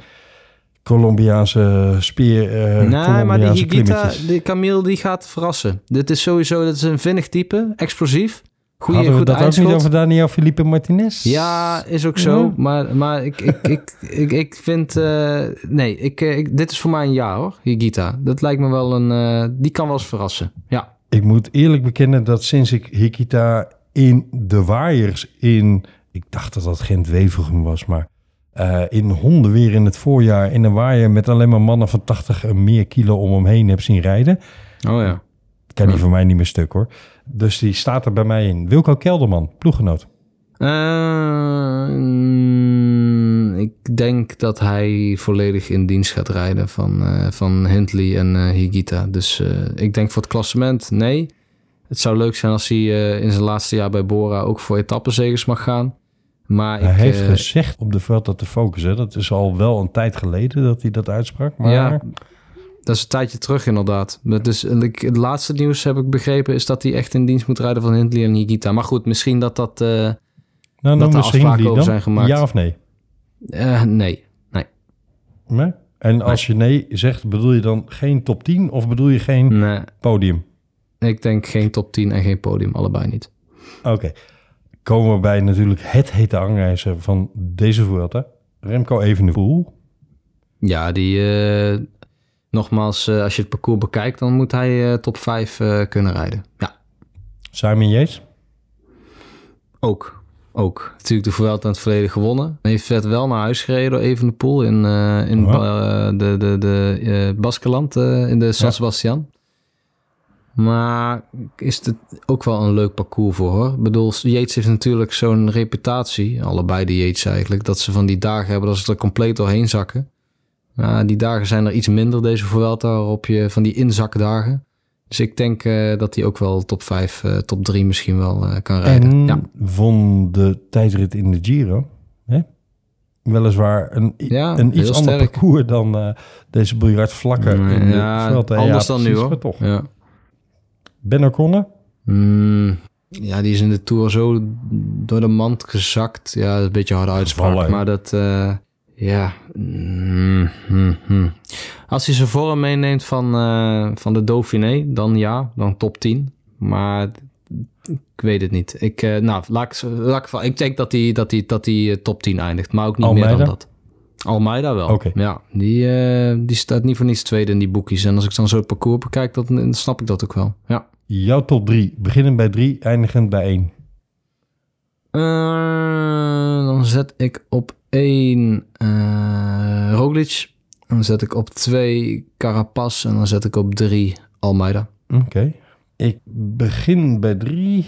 Colombiaanse spier. Uh, nee, maar die Hikita, die Camille, die gaat verrassen. Dit is sowieso, dat is een vinnig type, explosief. Goeie, Hadden we goed dat ook niet over Daniel Felipe Martinez? Ja, is ook zo. Ja. Maar, maar ik, ik, ik, ik, ik vind... Uh, nee, ik, ik, dit is voor mij een ja hoor, Higita. Dat lijkt me wel een... Uh, die kan wel eens verrassen, ja. Ik moet eerlijk bekennen dat sinds ik Higita in de waaiers in... Ik dacht dat dat Gent Wevelgem was, maar... Uh, in honden weer in het voorjaar in een waaier met alleen maar mannen van 80 en meer kilo om hem heen heb zien rijden. Oh ja. Kan die voor mij niet meer stuk hoor. Dus die staat er bij mij in. Wilco Kelderman, ploeggenoot. Uh, mm, ik denk dat hij volledig in dienst gaat rijden van, uh, van Hindley en uh, Higita. Dus ik denk voor het klassement nee. Het zou leuk zijn als hij in zijn laatste jaar bij Bora ook voor etappenzegers mag gaan. Maar hij ik, heeft gezegd op de veld dat te focussen. Dat is al wel een tijd geleden dat hij dat uitsprak. Maar... Ja, dat is een tijdje terug inderdaad. Dus het laatste nieuws heb ik begrepen is dat hij echt in dienst moet rijden van Hindley en Higita. Maar goed, misschien dat dat, uh, nou, dat de afspraken over zijn gemaakt. Ja of nee? Uh, nee. nee. Nee? En als nee. je nee zegt, bedoel je dan geen top 10 of bedoel je geen nee. podium? Ik denk geen top 10 en geen podium, allebei niet. Oké. Okay. Komen we bij natuurlijk het hete angrijzer van deze Vuelta. Remco Evenepoel. Ja, die... Uh, nogmaals, uh, als je het parcours bekijkt, dan moet hij uh, top 5 uh, kunnen rijden. Ja. Simon Yates? Ook. Ook. Natuurlijk de Vuelta in het verleden gewonnen. Hij heeft wel naar huis gereden door Evenepoel in, in oh. de, de, de Baskeland, in de San ja. Sebastian. Maar is het ook wel een leuk parcours voor hoor. Ik bedoel, Yates heeft natuurlijk zo'n reputatie, allebei de Yates eigenlijk, dat ze van die dagen hebben dat ze er compleet doorheen zakken. Uh, die dagen zijn er iets minder deze Vuelta, waarop je van die inzakdagen. Dus ik denk uh, dat hij ook wel top 5, uh, top 3 misschien wel uh, kan rijden. En ja. won de tijdrit in de Giro. Hè? Weliswaar een, ja, een iets ander sterk. parcours dan deze biljart vlakken mm, in de ja, Vuelta. Anders dan precies, nu hoor. Toch. Ja. Ben O'Connor? Mm, ja, die is in de Tour zo door de mand gezakt. Ja, dat is een beetje harde uitspraak. Gevallen, maar dat... Ja. Mm, mm, mm. Als hij zijn vorm meeneemt van, uh, van de Dauphiné, dan ja, dan top 10. Maar ik weet het niet. Ik, uh, nou, laat ik, laat ik, ik denk dat hij, dat dat hij top 10 eindigt, maar ook niet Almeida? meer dan dat. Almeida wel. Okay. Ja, die, uh, die staat niet voor niets tweede in die boekjes. En als ik dan zo het parcours bekijk, dan snap ik dat ook wel. Ja. Jouw top 3, beginnend bij 3, eindigend bij 1. Dan zet ik op 1 uh, Roglic. Dan zet ik op 2 Carapaz. En dan zet ik op 3 Almeida. Oké. Okay. Ik begin bij 3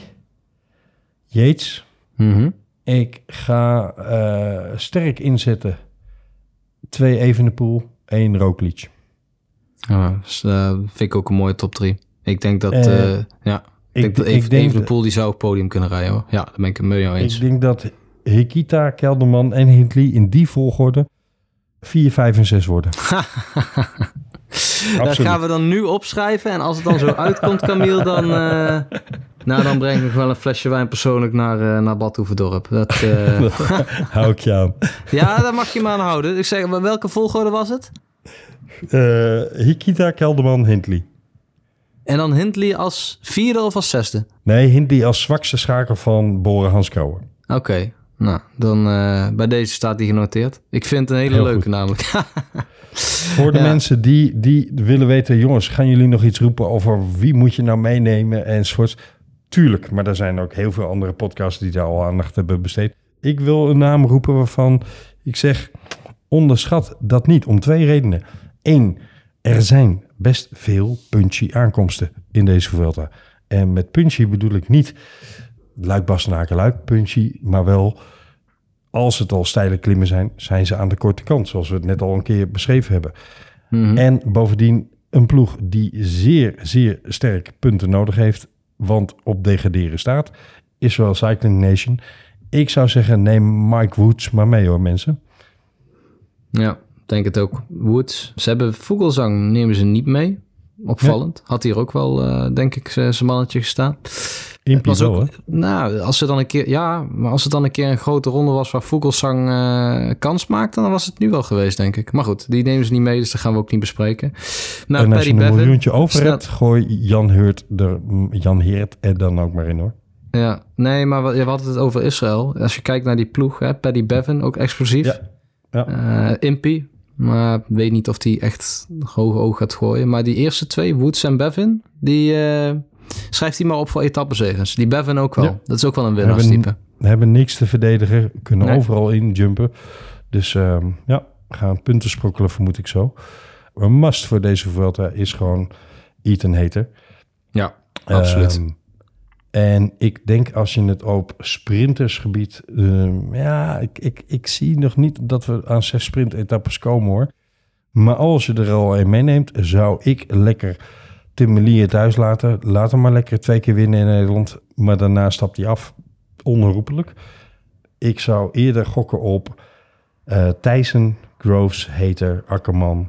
Yates. Mm -hmm. Ik ga uh, sterk inzetten twee Evenepoel, één Roglic. Ja, dus, eh, vind ik ook een mooie top 3. Ik denk dat, Eh, eh, ja, ik, ik- denk dat ik even, denk Evenepoel die zou op het podium kunnen rijden hoor. Ja, daar ben ik het jou eens. Ik denk dat Hikita, Kelderman en Hindley in die volgorde 4, 5 en 6 worden. Dat gaan we dan nu opschrijven. En als het dan zo uitkomt, Camille, dan, eh, nou, dan breng ik wel een flesje wijn persoonlijk naar, eh naar Bad Hoeverdorp. Dat, eh, Hou ik je aan. ja, daar mag je me aan houden. Ik zeg, welke volgorde was het? Hikita, Kelderman, Hindley. En dan Hindley als vierde of als zesde? Nee, Hindley als zwakste schakel van Boren Hanskouwer. Oké, nou, dan eh, bij deze staat die genoteerd. Ik vind het een hele Heel leuke goed. namelijk. Voor de Ja. mensen die, die willen weten, jongens, gaan jullie nog iets roepen over wie moet je nou meenemen enzovoorts? Tuurlijk, maar er zijn ook heel veel andere podcasts die daar al aandacht hebben besteed. Ik wil een naam roepen waarvan ik zeg, onderschat dat niet om twee redenen. Eén, er zijn best veel punchy aankomsten in deze Vuelta. En met punchy bedoel ik niet luik bastenaken luik punchy, maar wel als het al steile klimmen zijn, zijn ze aan de korte kant, zoals we het net al een keer beschreven hebben. Mhm. En bovendien een ploeg die zeer, zeer sterk punten nodig heeft, want op degraderen staat, is wel Cycling Nation. Ik zou zeggen, neem Mike Woods maar mee hoor, mensen. Ja, denk het ook. Woods. Ze hebben Vogelsang, nemen ze niet mee. Opvallend. Had hier ook wel, eh, denk ik, zijn mannetje gestaan. Impie was wel, ook, nou, als er dan een keer, ja, maar als het dan een keer een grote ronde was waar Vogelsang eh, kans maakte, dan was het nu wel geweest, denk ik. Maar goed, die nemen ze niet mee, dus dat gaan we ook niet bespreken. Nou, en als Paddy je een Bevin, miljoentje over hebt, gooi Jan Heert er, Jan Heert er dan ook maar in hoor. Ja, nee, maar we, we hadden het over Israël. Als je kijkt naar die ploeg, hè, Paddy Bevin, ook explosief. Ja. Ja. Eh, Impy, maar weet niet of die echt hoge oog gaat gooien. Maar die eerste twee, Woods en Bevin, die eh, schrijft hij maar op voor etappezegens. Die Bevin ook wel. Ja. Dat is ook wel een Hebben- winnaarstype. We hebben niks te verdedigen, kunnen Nee. overal in jumpen. Dus ehm, ja, gaan punten sprokkelen vermoed ik zo. Een must voor deze Vuelta is gewoon Ethan Hater. Ja, absoluut. Ehm, en ik denk als je het op sprintersgebied... ehm, ja, ik, ik, ik zie nog niet dat we aan zes sprintetappes komen hoor. Maar als je er al een meeneemt, zou ik lekker Tim Melier thuis laten. Laat hem maar lekker twee keer winnen in Nederland. Maar daarna stapt hij af. Onherroepelijk. Ik zou eerder gokken op eh Thijssen, Groves, Hater, Akkerman,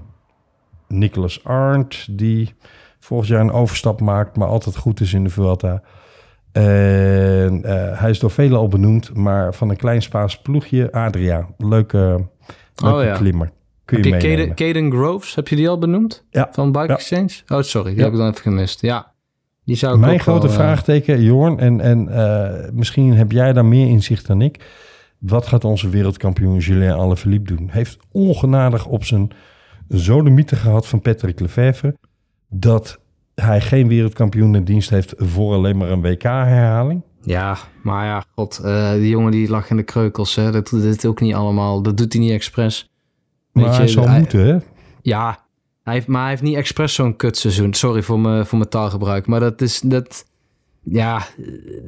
Nicholas Arndt, die volgend jaar een overstap maakt, maar altijd goed is in de Vuelta. En eh, hij is door velen al benoemd, maar van een klein Spaans ploegje, Adria. Leuke, leuke Oh ja. klimmer. Kun Heb je. Caden, Caden Groves, heb je die al benoemd? Ja. Van Bike Ja. Exchange? Oh, sorry, die Ja. heb ik dan even gemist. Ja, die zou ik Mijn grote wel, eh, vraagteken, Jorn, en, en eh, misschien heb jij daar meer inzicht dan ik. Wat gaat onze wereldkampioen Julien Alaphilippe doen? Heeft ongenadig op zijn zodemieten gehad van Patrick Lefevre... dat hij geen wereldkampioen in dienst heeft voor alleen maar een WK-herhaling. Ja, maar ja, god, eh, die jongen die lag in de kreukels. Hè. Dat doet dit ook niet allemaal. Dat doet hij niet expres. Weet Maar je, hij zal hij- moeten, hè? Ja, hij heeft, maar hij heeft niet expres zo'n kutseizoen. Sorry voor mijn, voor mijn taalgebruik. Maar dat is, dat, ja,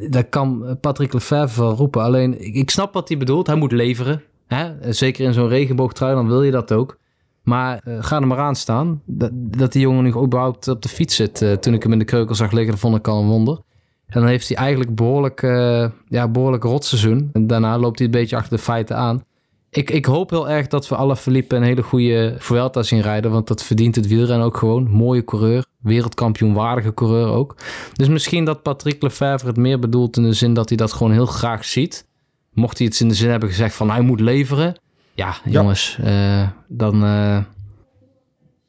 dat kan Patrick Lefevre wel roepen. Alleen, ik, ik snap wat hij bedoelt. Hij moet leveren. Hè? Zeker in zo'n regenboogtrui, dan wil je dat ook. Maar eh, ga er maar aan staan. Dat, die jongen nu überhaupt op de fiets zit. eh, toen ik hem in de kreukel zag liggen, vond ik al een wonder. En dan heeft hij eigenlijk behoorlijk, eh ja, behoorlijk rotseizoen. En daarna loopt hij een beetje achter de feiten aan. Ik, ik hoop heel erg dat we alle Felipe een hele goede Vuelta zien rijden. Want dat verdient het wielrennen ook gewoon. Mooie coureur. Wereldkampioenwaardige coureur ook. Dus misschien dat Patrick Lefevre het meer bedoelt in de zin dat hij dat gewoon heel graag ziet. Mocht hij iets in de zin hebben gezegd van hij moet leveren. Ja, jongens. eh, dan... eh,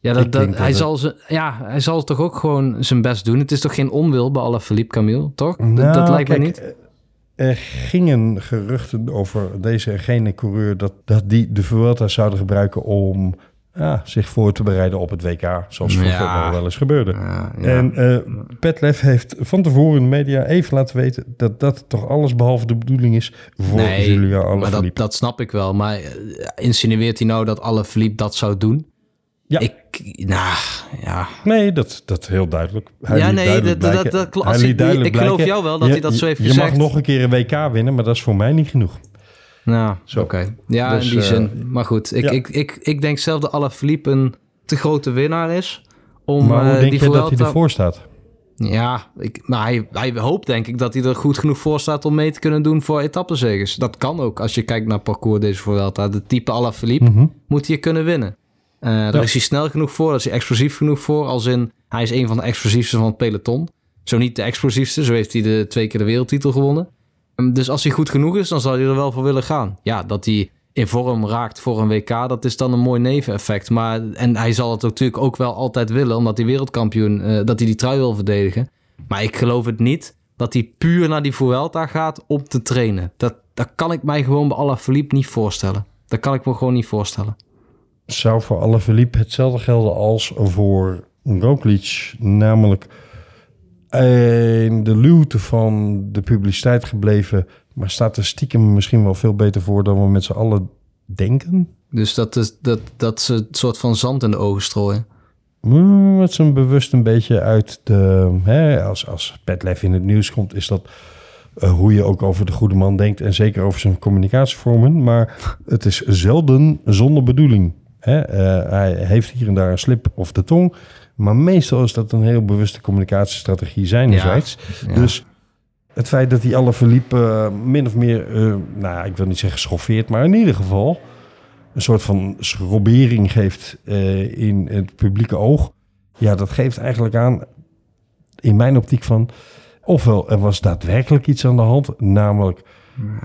ja, dat, hij, het- zal ze, ja, hij zal toch ook gewoon zijn best doen. Het is toch geen onwil bij alle Philippe Camille, toch? Dat- dat, Nou, lijkt kijk, me niet. eh, Er gingen geruchten over deze en gene coureur... dat, dat die de Vuelta zouden gebruiken om ja, zich voor te bereiden op het WK. Zoals vroeger Ja. wel eens gebeurde. Ja, ja. En eh Petlef heeft van tevoren in de media even laten weten... dat dat toch alles behalve de bedoeling is voor Julia maar dat, Alaphilippe. dat snap ik wel. Maar eh, insinueert hij nou dat alle Philippe dat zou doen? Ja. Ik, nou, ja. Nee, dat, dat heel duidelijk. Hij Ja, nee, duidelijk dat- dat- als duidelijk ik geloof jou wel dat je- hij dat zo heeft je, gezegd. Je mag nog een keer een WK winnen, maar dat is voor mij niet genoeg. Nou, oké. Ja, Dus, in die eh, zin. Maar goed, ik, ja. ik, ik, ik denk zelf dat Alaphilippe een te grote winnaar is. Om maar hoe eh, denk die je dat hij ervoor staat? Ja, ik, maar hij, hij hoopt denk ik dat hij er goed genoeg voor staat om mee te kunnen doen voor etappenzegers. Dat kan ook als je kijkt naar parcours deze Vuelta. De type Alaphilippe Mhm. moet hij kunnen winnen. Eh, daar Ja. is hij snel genoeg voor, daar is hij explosief genoeg voor. Als in, hij is een van de explosiefste van het peloton. Zo niet de explosiefste, zo heeft hij de twee keer de wereldtitel gewonnen. Ehm, Dus als hij goed genoeg is, dan zal hij er wel voor willen gaan. Ja, dat hij in vorm raakt voor een WK, dat is dan een mooi neveneffect. Maar, en hij zal het natuurlijk ook wel altijd willen, omdat hij wereldkampioen, eh, dat hij die trui wil verdedigen. Maar ik geloof het niet dat hij puur naar die Vuelta gaat om te trainen. Dat, dat kan ik mij gewoon bij Alaphilippe niet voorstellen. Dat kan ik me gewoon niet voorstellen. Zou voor Alaphilippe hetzelfde gelden als voor Roglic, namelijk in de luwte van de publiciteit gebleven, maar staat er stiekem misschien wel veel beter voor dan we met z'n allen denken? Dus dat, is, dat, dat ze een soort van zand in de ogen strooien. Hmm, Het is een bewust een beetje uit de... Hè, als, als Petlev in het nieuws komt, is dat eh, hoe je ook over de goede man denkt... en zeker over zijn communicatievormen. Maar het is zelden zonder bedoeling. Hè? Eh, hij heeft hier en daar een slip of de tong. Maar meestal is dat een heel bewuste communicatiestrategie zijnerzijds. Ja. Dus het feit dat hij alle verliep eh, min of meer... eh, nou, ik wil niet zeggen schoffeert, maar in ieder geval... een soort van schrobbering geeft eh, in het publieke oog. Ja, dat geeft eigenlijk aan, in mijn optiek van... ofwel er was daadwerkelijk iets aan de hand, namelijk...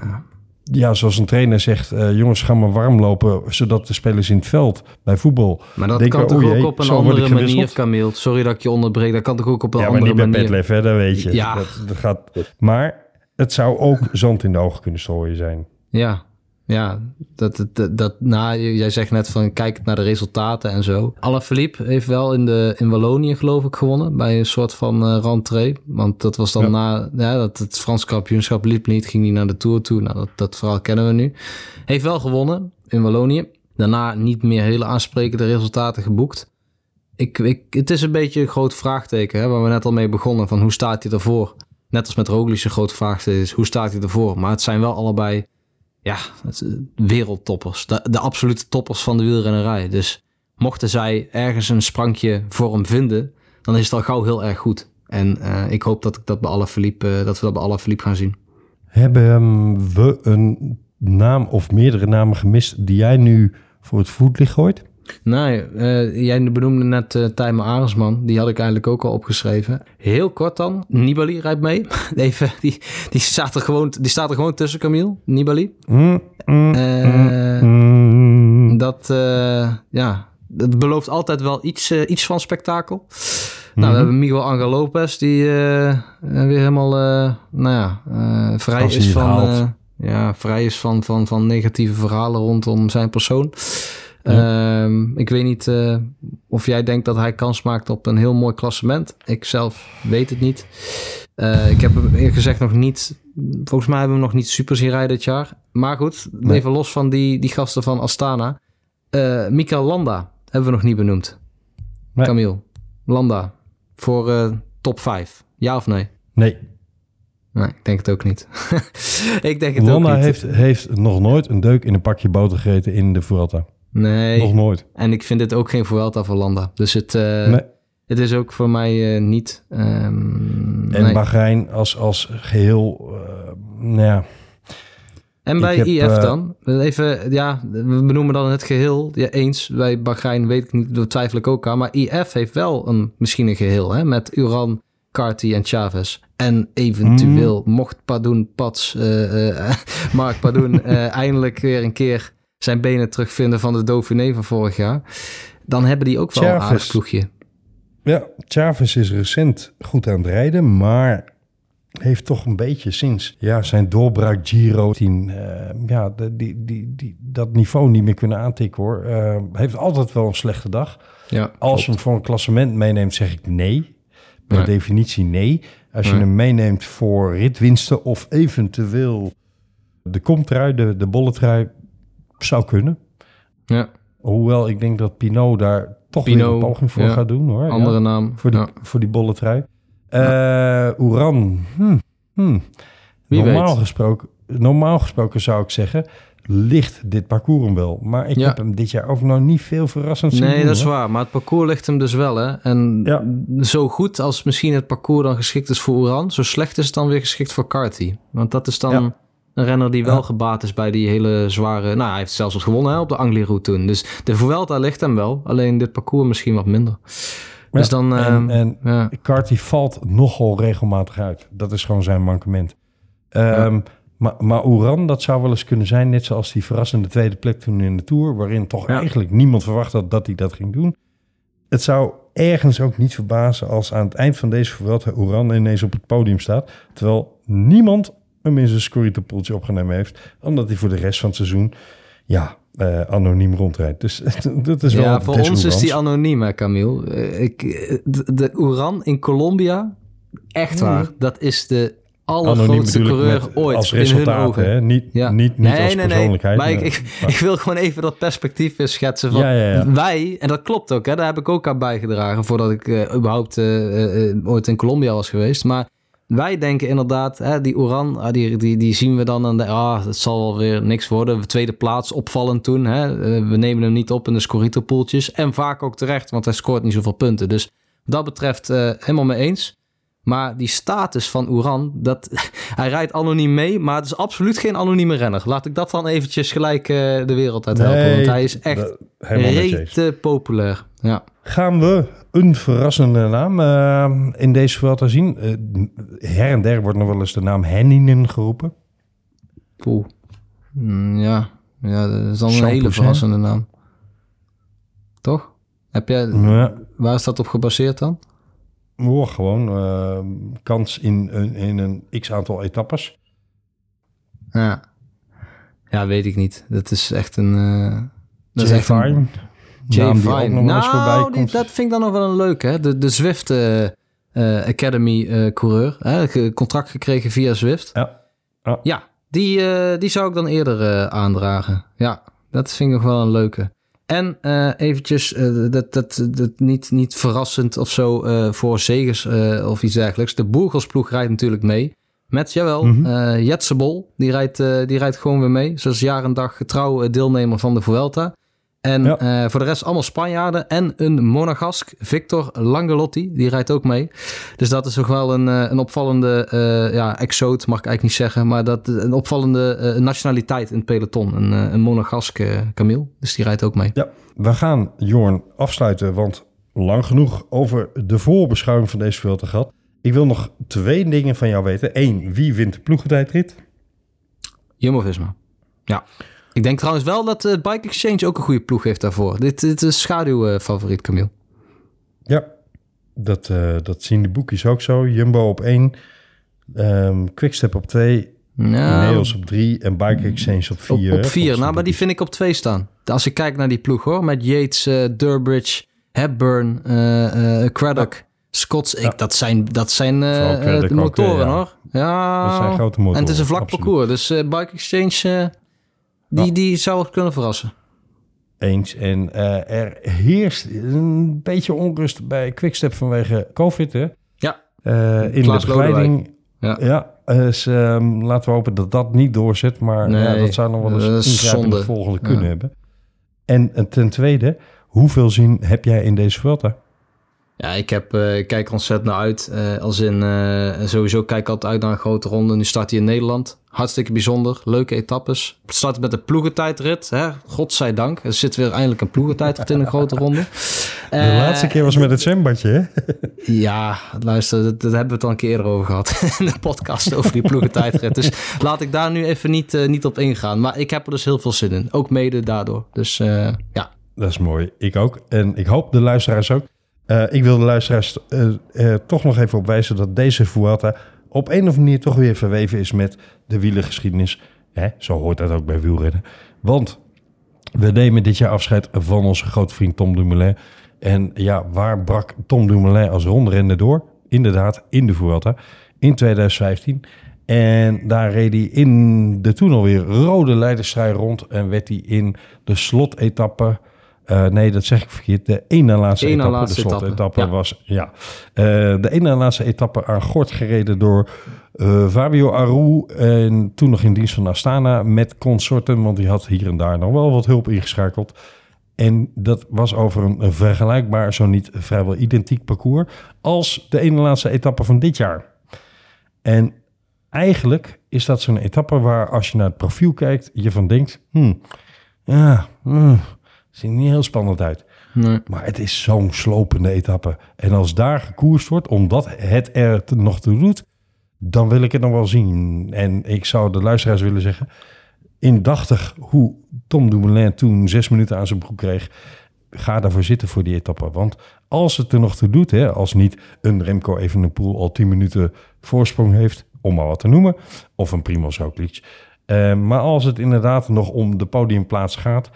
Ja, zoals een trainer zegt, eh, jongens, ga maar warm lopen, zodat de spelers in het veld bij voetbal. Maar dat denken, kan toch ook jee, op een andere manier? Camille. Sorry dat ik je onderbreek. Dat kan toch ook op een Ja, maar andere niet bij manier. Petlev, hè, dat weet je. Ja. Dat, dat gaat, maar het zou ook zand in de ogen kunnen strooien zijn. Ja, ja. Dat, dat, dat, nou, jij zegt net van kijk naar de resultaten en zo. Alaphilippe heeft wel in, de, in Wallonië geloof ik gewonnen. Bij een soort van eh rentree. Want dat was dan Ja. na ja, dat het Frans kampioenschap liep niet. Ging hij naar de Tour toe. Nou, dat, dat verhaal kennen we nu. Heeft wel gewonnen in Wallonië. Daarna niet meer hele aansprekende resultaten geboekt. Ik, ik, het is een beetje een groot vraagteken, hè, waar we net al mee begonnen. Van hoe staat hij ervoor? Net als met Roglic een groot vraagteken is, hoe staat hij ervoor? Maar het zijn wel allebei ja, eh, wereldtoppers. De, absolute toppers van de wielrennerij. Dus mochten zij ergens een sprankje voor hem vinden, dan is het al gauw heel erg goed. En eh, ik hoop dat, ik dat, bij eh, dat we dat bij Alaphilippe gaan zien. Hebben ehm, we een naam of meerdere namen gemist die jij nu voor het voetlicht gooit? Nee, eh, jij benoemde net uh, Tijmen Arendsman. Die had ik eigenlijk ook al opgeschreven. Heel kort dan. Nibali rijdt mee. Even, die, die, staat er gewoon, die staat er gewoon tussen, Camille. Nibali. Mm, mm, Eh, mm. Dat, ja, dat belooft altijd wel iets, iets van spektakel. Nou, we Mhm. hebben Miguel Angel Lopez, die weer helemaal, nou ja, vrij is van, ja, vrij is van, van, van negatieve verhalen rondom zijn persoon. Ja. Ehm, ik weet niet eh, of jij denkt dat hij kans maakt op een heel mooi klassement. Ik zelf weet het niet. Eh, ik heb hem eerlijk gezegd nog niet. Volgens mij hebben we hem nog niet super zien rijden dit jaar. Maar goed, Nee. even los van die, die gasten van Astana. Eh Mikael Landa hebben we nog niet benoemd. Nee. Camille, Landa. Voor top 5. Ja of nee? Nee, Nee, ik denk het ook niet. ik denk het Landa ook niet. heeft, heeft nog nooit een deuk in een pakje boter gegeten in de Vuelta. Nee, Nog nooit. en ik vind dit ook geen Vuelta voor Landa. Dus het, eh, Nee. het is ook voor mij eh, niet... ehm, En nee. Bahrein als, als geheel, eh, nou ja, En bij heb, IF dan? Even, ja, we benoemen dan het geheel. Ja, eens, bij Bahrein weet ik niet, daar twijfel ik ook aan. Maar IF heeft wel een, misschien een geheel, hè? Met Uran, Carty en Chavez. En eventueel, Hmm. mocht Padoen Pats, eh, eh, Mark Padoen, eindelijk weer een keer zijn benen terugvinden van de Dauphiné van vorig jaar. Dan hebben die ook wel een Chavez. aardig ploegje. Ja, Chavez is recent goed aan het rijden, maar heeft toch een beetje sinds ja, zijn doorbraak Giro 10, eh, ja, de- die, die, die, dat niveau niet meer kunnen aantikken hoor. Eh, heeft altijd wel een slechte dag. Ja, Als je hem voor een klassement meeneemt, zeg ik nee. Per Nee. definitie nee. Als je hem meeneemt voor ritwinsten of eventueel de komtrui, de, de bolletrui, zou kunnen. ja. Hoewel ik denk dat Pinot daar toch weer een poging voor ja. gaat doen hoor. Ja. andere naam. Voor die, Ja. voor die bolle trui. Eh Oeran. Hm, hm. Wie Normaal weet. gesproken. normaal gesproken zou ik zeggen, ligt dit parcours hem wel. Maar ik heb hem dit jaar ook nog niet veel verrassend zien Nee, doen, dat is hoor. waar. Maar het parcours ligt hem dus wel, hè. En zo goed als misschien het parcours dan geschikt is voor Oran... zo slecht is het dan weer geschikt voor Carty. Want dat is dan. Een renner die wel Ja. gebaat is bij die hele zware... Nou, hij heeft zelfs wat gewonnen hè, op de Angliru toen. Dus de Vuelta ligt hem wel. Alleen dit parcours misschien wat minder. Ja, Dus dan... en, ehm, en ja. Carty valt nogal regelmatig uit. Dat is gewoon zijn mankement. Ehm, maar, maar Oeran, dat zou wel eens kunnen zijn, net zoals die verrassende tweede plek toen in de Tour, waarin toch Ja. eigenlijk niemand verwacht had dat hij dat ging doen. Het zou ergens ook niet verbazen als aan het eind van deze Vuelta Oeran ineens op het podium staat, terwijl niemand hem in zijn scorritopoeltje opgenomen heeft, omdat hij voor de rest van het seizoen, ja, eh, anoniem rondrijdt. Dus dat is wel ja, voor ons is die anoniem, hè, Camille. Eh, Ik, eh, de, de Oeran in Colombia, echt waar, dat is de allergrootste coureur met, ooit als in hun resultaat, ogen. hè? Niet, Ja. niet, niet als persoonlijkheid. Maar ik, maar- ik, ik wil gewoon even dat perspectief weer schetsen van Ja, ja, wij, en dat klopt ook, hè, daar heb ik ook aan bijgedragen voordat ik überhaupt ooit in Colombia was geweest. Maar wij denken inderdaad, hè, die Oran, ah, die, die, die zien we dan en de, ah, het zal wel weer niks worden. Tweede plaats, opvallend toen. Hè. Eh, we nemen hem niet op in de Scorito-poeltjes. En vaak ook terecht, want hij scoort niet zoveel punten. Dus wat dat betreft eh, helemaal mee eens. Maar die status van Oeran, dat, hij rijdt anoniem mee, maar het is absoluut geen anonieme renner. Laat ik dat dan eventjes gelijk eh, de wereld uit helpen, Nee, want hij is echt rete populair. Ja. Gaan we een verrassende naam eh, in deze Vuelta zien? Eh, her en der wordt nog wel eens de naam Henninen geroepen. Poeh. Mm, ja. ja, dat is dan een hele verrassende naam. Toch? Heb jij, Ja, waar is dat op gebaseerd dan? oh, gewoon eh, kans in, een- in een x-aantal etappes. Ja. ja, weet ik niet. Dat is echt een... dat is echt een-. Jay naam die ook Vine. nog wel eens voorbij Nou, die, komt. dat vind ik dan nog wel een leuke. Hè? De, de Zwift eh, eh, Academy eh, coureur. Hè? Contract gekregen via Zwift. Ja. Ja. Ja, die, die zou ik dan eerder aandragen. Ja, dat vind ik nog wel een leuke. En eh, eventjes, dat, dat, dat niet, niet verrassend of zo voor Zegers of iets dergelijks. De Boergelsploeg rijdt natuurlijk mee. Met, jawel, Jetsebol. Die rijdt, die rijdt gewoon weer mee. Zoals jaar en dag getrouw deelnemer van de Vuelta. En Ja. eh, voor de rest allemaal Spanjaarden. En een Monegask, Victor Langelotti, die rijdt ook mee. Dus dat is toch wel een, eh, een opvallende eh ja, exoot, mag ik eigenlijk niet zeggen. Maar dat, een opvallende nationaliteit in het peloton. Een, een Monegask eh, Camille. Dus die rijdt ook mee. Ja, we gaan Jorn afsluiten, want lang genoeg over de voorbeschouwing van deze Vuelta gehad. Ik wil nog twee dingen van jou weten. Eén, wie wint de ploegentijdrit? Jumbo-Visma. Ja. Ik denk trouwens wel dat eh, Bike Exchange ook een goede ploeg heeft daarvoor. Dit, dit is schaduwfavoriet, Camille. Ja, dat, eh, dat zien de boekjes ook zo. Jumbo op één, ehm Quickstep op twee, Nou, Neos op drie en Bike Exchange op vier. op vier. de Nou, maar die vind ik op twee staan. Als ik kijk naar die ploeg hoor. Met Yates, eh, Durbridge, Hepburn, eh Craddock, Scots. Ik, Ja. Dat zijn, dat zijn ook, motoren ja. hoor. Ja. Dat zijn grote motoren. En het is een vlak absoluut. parcours. Dus eh, Bike Exchange, die, Ja. die zou het kunnen verrassen. Eens. En eh, er heerst een beetje onrust bij Quickstep vanwege COVID, hè? Ja. Eh, in Klaas de begeleiding. Ja. Ja, dus ehm, laten we hopen dat dat niet doorzet. Maar ja, dat zou nog wel eens ingrijpende zonde. volgende Ja. kunnen hebben. En, en ten tweede, hoeveel zin heb jij in deze Vuelta? Ja, ik, heb, eh, ik kijk er ontzettend naar uit. Eh, als in, eh, sowieso kijk ik altijd uit naar een grote ronde. Nu start hij in Nederland. Hartstikke bijzonder. Leuke etappes. Het start met de ploegentijdrit. Hè? Godzijdank. Er zit weer eindelijk een ploegentijdrit in een grote ronde. De Eh, laatste keer was met het zwembadje, hè? Ja, luister, dat, dat hebben we het al een keer over gehad. in de podcast over die ploegentijdrit. Dus laat ik daar nu even niet, eh, niet op ingaan. Maar ik heb er dus heel veel zin in. Ook mede daardoor. Dus eh, ja. Dat is mooi. Ik ook. En ik hoop de luisteraars ook. Ik wil de luisteraars toch nog even op wijzen dat deze Vuelta op een of andere manier toch weer verweven is met de wielergeschiedenis. Hè, zo hoort dat ook bij wielrennen. Want we nemen dit jaar afscheid van onze grote vriend Tom Dumoulin. En ja, waar brak Tom Dumoulin als rondrenner door? Inderdaad, in de Vuelta in 2015. En daar reed hij in de toen alweer rode leidersstrijd rond. En werd hij in de slotetappe Eh, nee, dat zeg ik verkeerd. De ene laatste na etappe, laatste de slotetappe etappe, ja. was... Ja, Eh, de ene laatste etappe aan Gort gereden door eh, Fabio Aru. En toen nog in dienst van Astana met consorten. Want die had hier en daar nog wel wat hulp ingeschakeld. En dat was over een, een vergelijkbaar, zo niet vrijwel identiek parcours... als de ene laatste etappe van dit jaar. En eigenlijk is dat zo'n etappe waar als je naar het profiel kijkt... je van denkt, hmm, ja, hmm, ziet er niet heel spannend uit. Nee. Maar het is zo'n slopende etappe. En als daar gekoerst wordt, omdat het er nog toe doet, dan wil ik het nog wel zien. En ik zou de luisteraars willen zeggen, indachtig hoe Tom Dumoulin toen zes minuten aan zijn broek kreeg, ga daarvoor zitten voor die etappe. Want als het er nog toe doet, hè, als niet een Remco Evenepoel al tien minuten voorsprong heeft, om maar wat te noemen, of een Primoz Roglic. Eh, maar als het inderdaad nog om de podiumplaats gaat,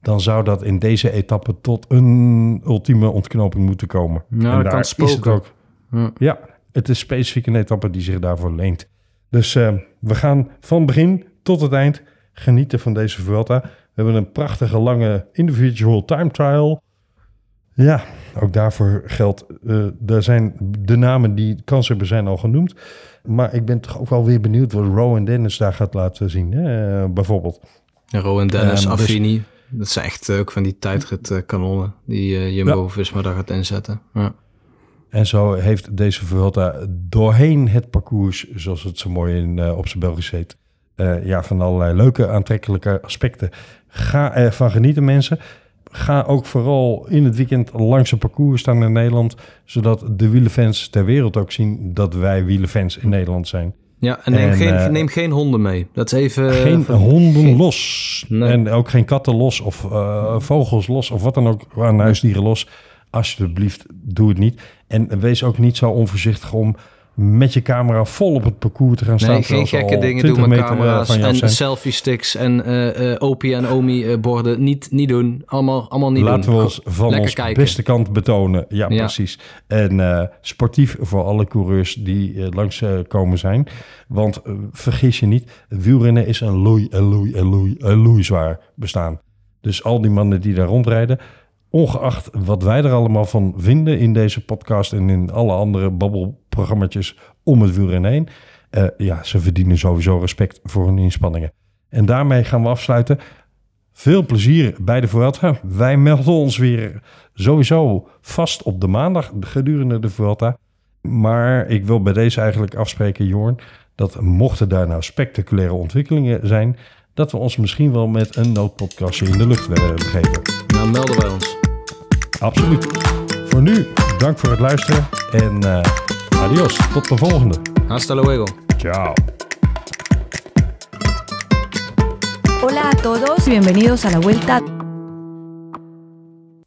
dan zou dat in deze etappe tot een ultieme ontknoping moeten komen. Nou, dat kan is het ook. Ja. Ja, het is specifiek een etappe die zich daarvoor leent. Dus eh, we gaan van begin tot het eind genieten van deze Vuelta. We hebben een prachtige lange individual time trial. Ja, ook daarvoor geldt, eh er zijn de namen die kans hebben zijn al genoemd. Maar ik ben toch ook wel weer benieuwd wat Rowan Dennis daar gaat laten zien. Hè? eh, bijvoorbeeld. En Rowan Dennis, Ehm, dus- Affini. Dat zijn echt eh, ook van die tijdritkanonnen die eh, Jumbo-Visma daar gaat inzetten. Ja. En zo heeft deze Vuelta doorheen het parcours, zoals het zo mooi in, eh, op zijn Belgisch heet, eh, ja, van allerlei leuke, aantrekkelijke aspecten. Ga ervan genieten, mensen. Ga ook vooral in het weekend langs een parcours staan in Nederland, zodat de wielenfans ter wereld ook zien dat wij wielenfans in Nederland zijn. Ja, en neem, En, geen, eh, neem geen honden mee. Dat is even... geen van- honden geen- los. Nee. En ook geen katten los of eh, vogels los of wat dan ook aan huisdieren los. Alsjeblieft, doe het niet. En wees ook niet zo onvoorzichtig om met je camera vol op het parcours te gaan staan. Nee, geen gekke dingen 20 doen met eh, camera's en selfie sticks en eh Opie en Omi borden. Niet, niet doen. Allemaal, allemaal niet Laten doen. we ons van Lekker ons kijken. beste kant betonen. Ja, Ja. precies. En sportief voor alle coureurs die langs komen zijn. Want vergis je niet, wielrennen is een loei, een loei, een loei, een loei zwaar bestaan. Dus al die mannen die daar rondrijden, ongeacht wat wij er allemaal van vinden in deze podcast en in alle andere babbelprogramma's om het wielrennen heen. eh, ja, ze verdienen sowieso respect voor hun inspanningen. En daarmee gaan we afsluiten. Veel plezier bij de Vuelta. Wij melden ons weer sowieso vast op de maandag gedurende de Vuelta. Maar ik wil bij deze eigenlijk afspreken, Jorn, dat mochten daar nou spectaculaire ontwikkelingen zijn, dat we ons misschien wel met een noodpodcastje in de lucht willen begeven. Nou, melden wij ons. Absoluut. Voor nu, dank voor het luisteren en eh, adios. Tot de volgende. Hasta luego. Ciao. Hola a todos y bienvenidos a la vuelta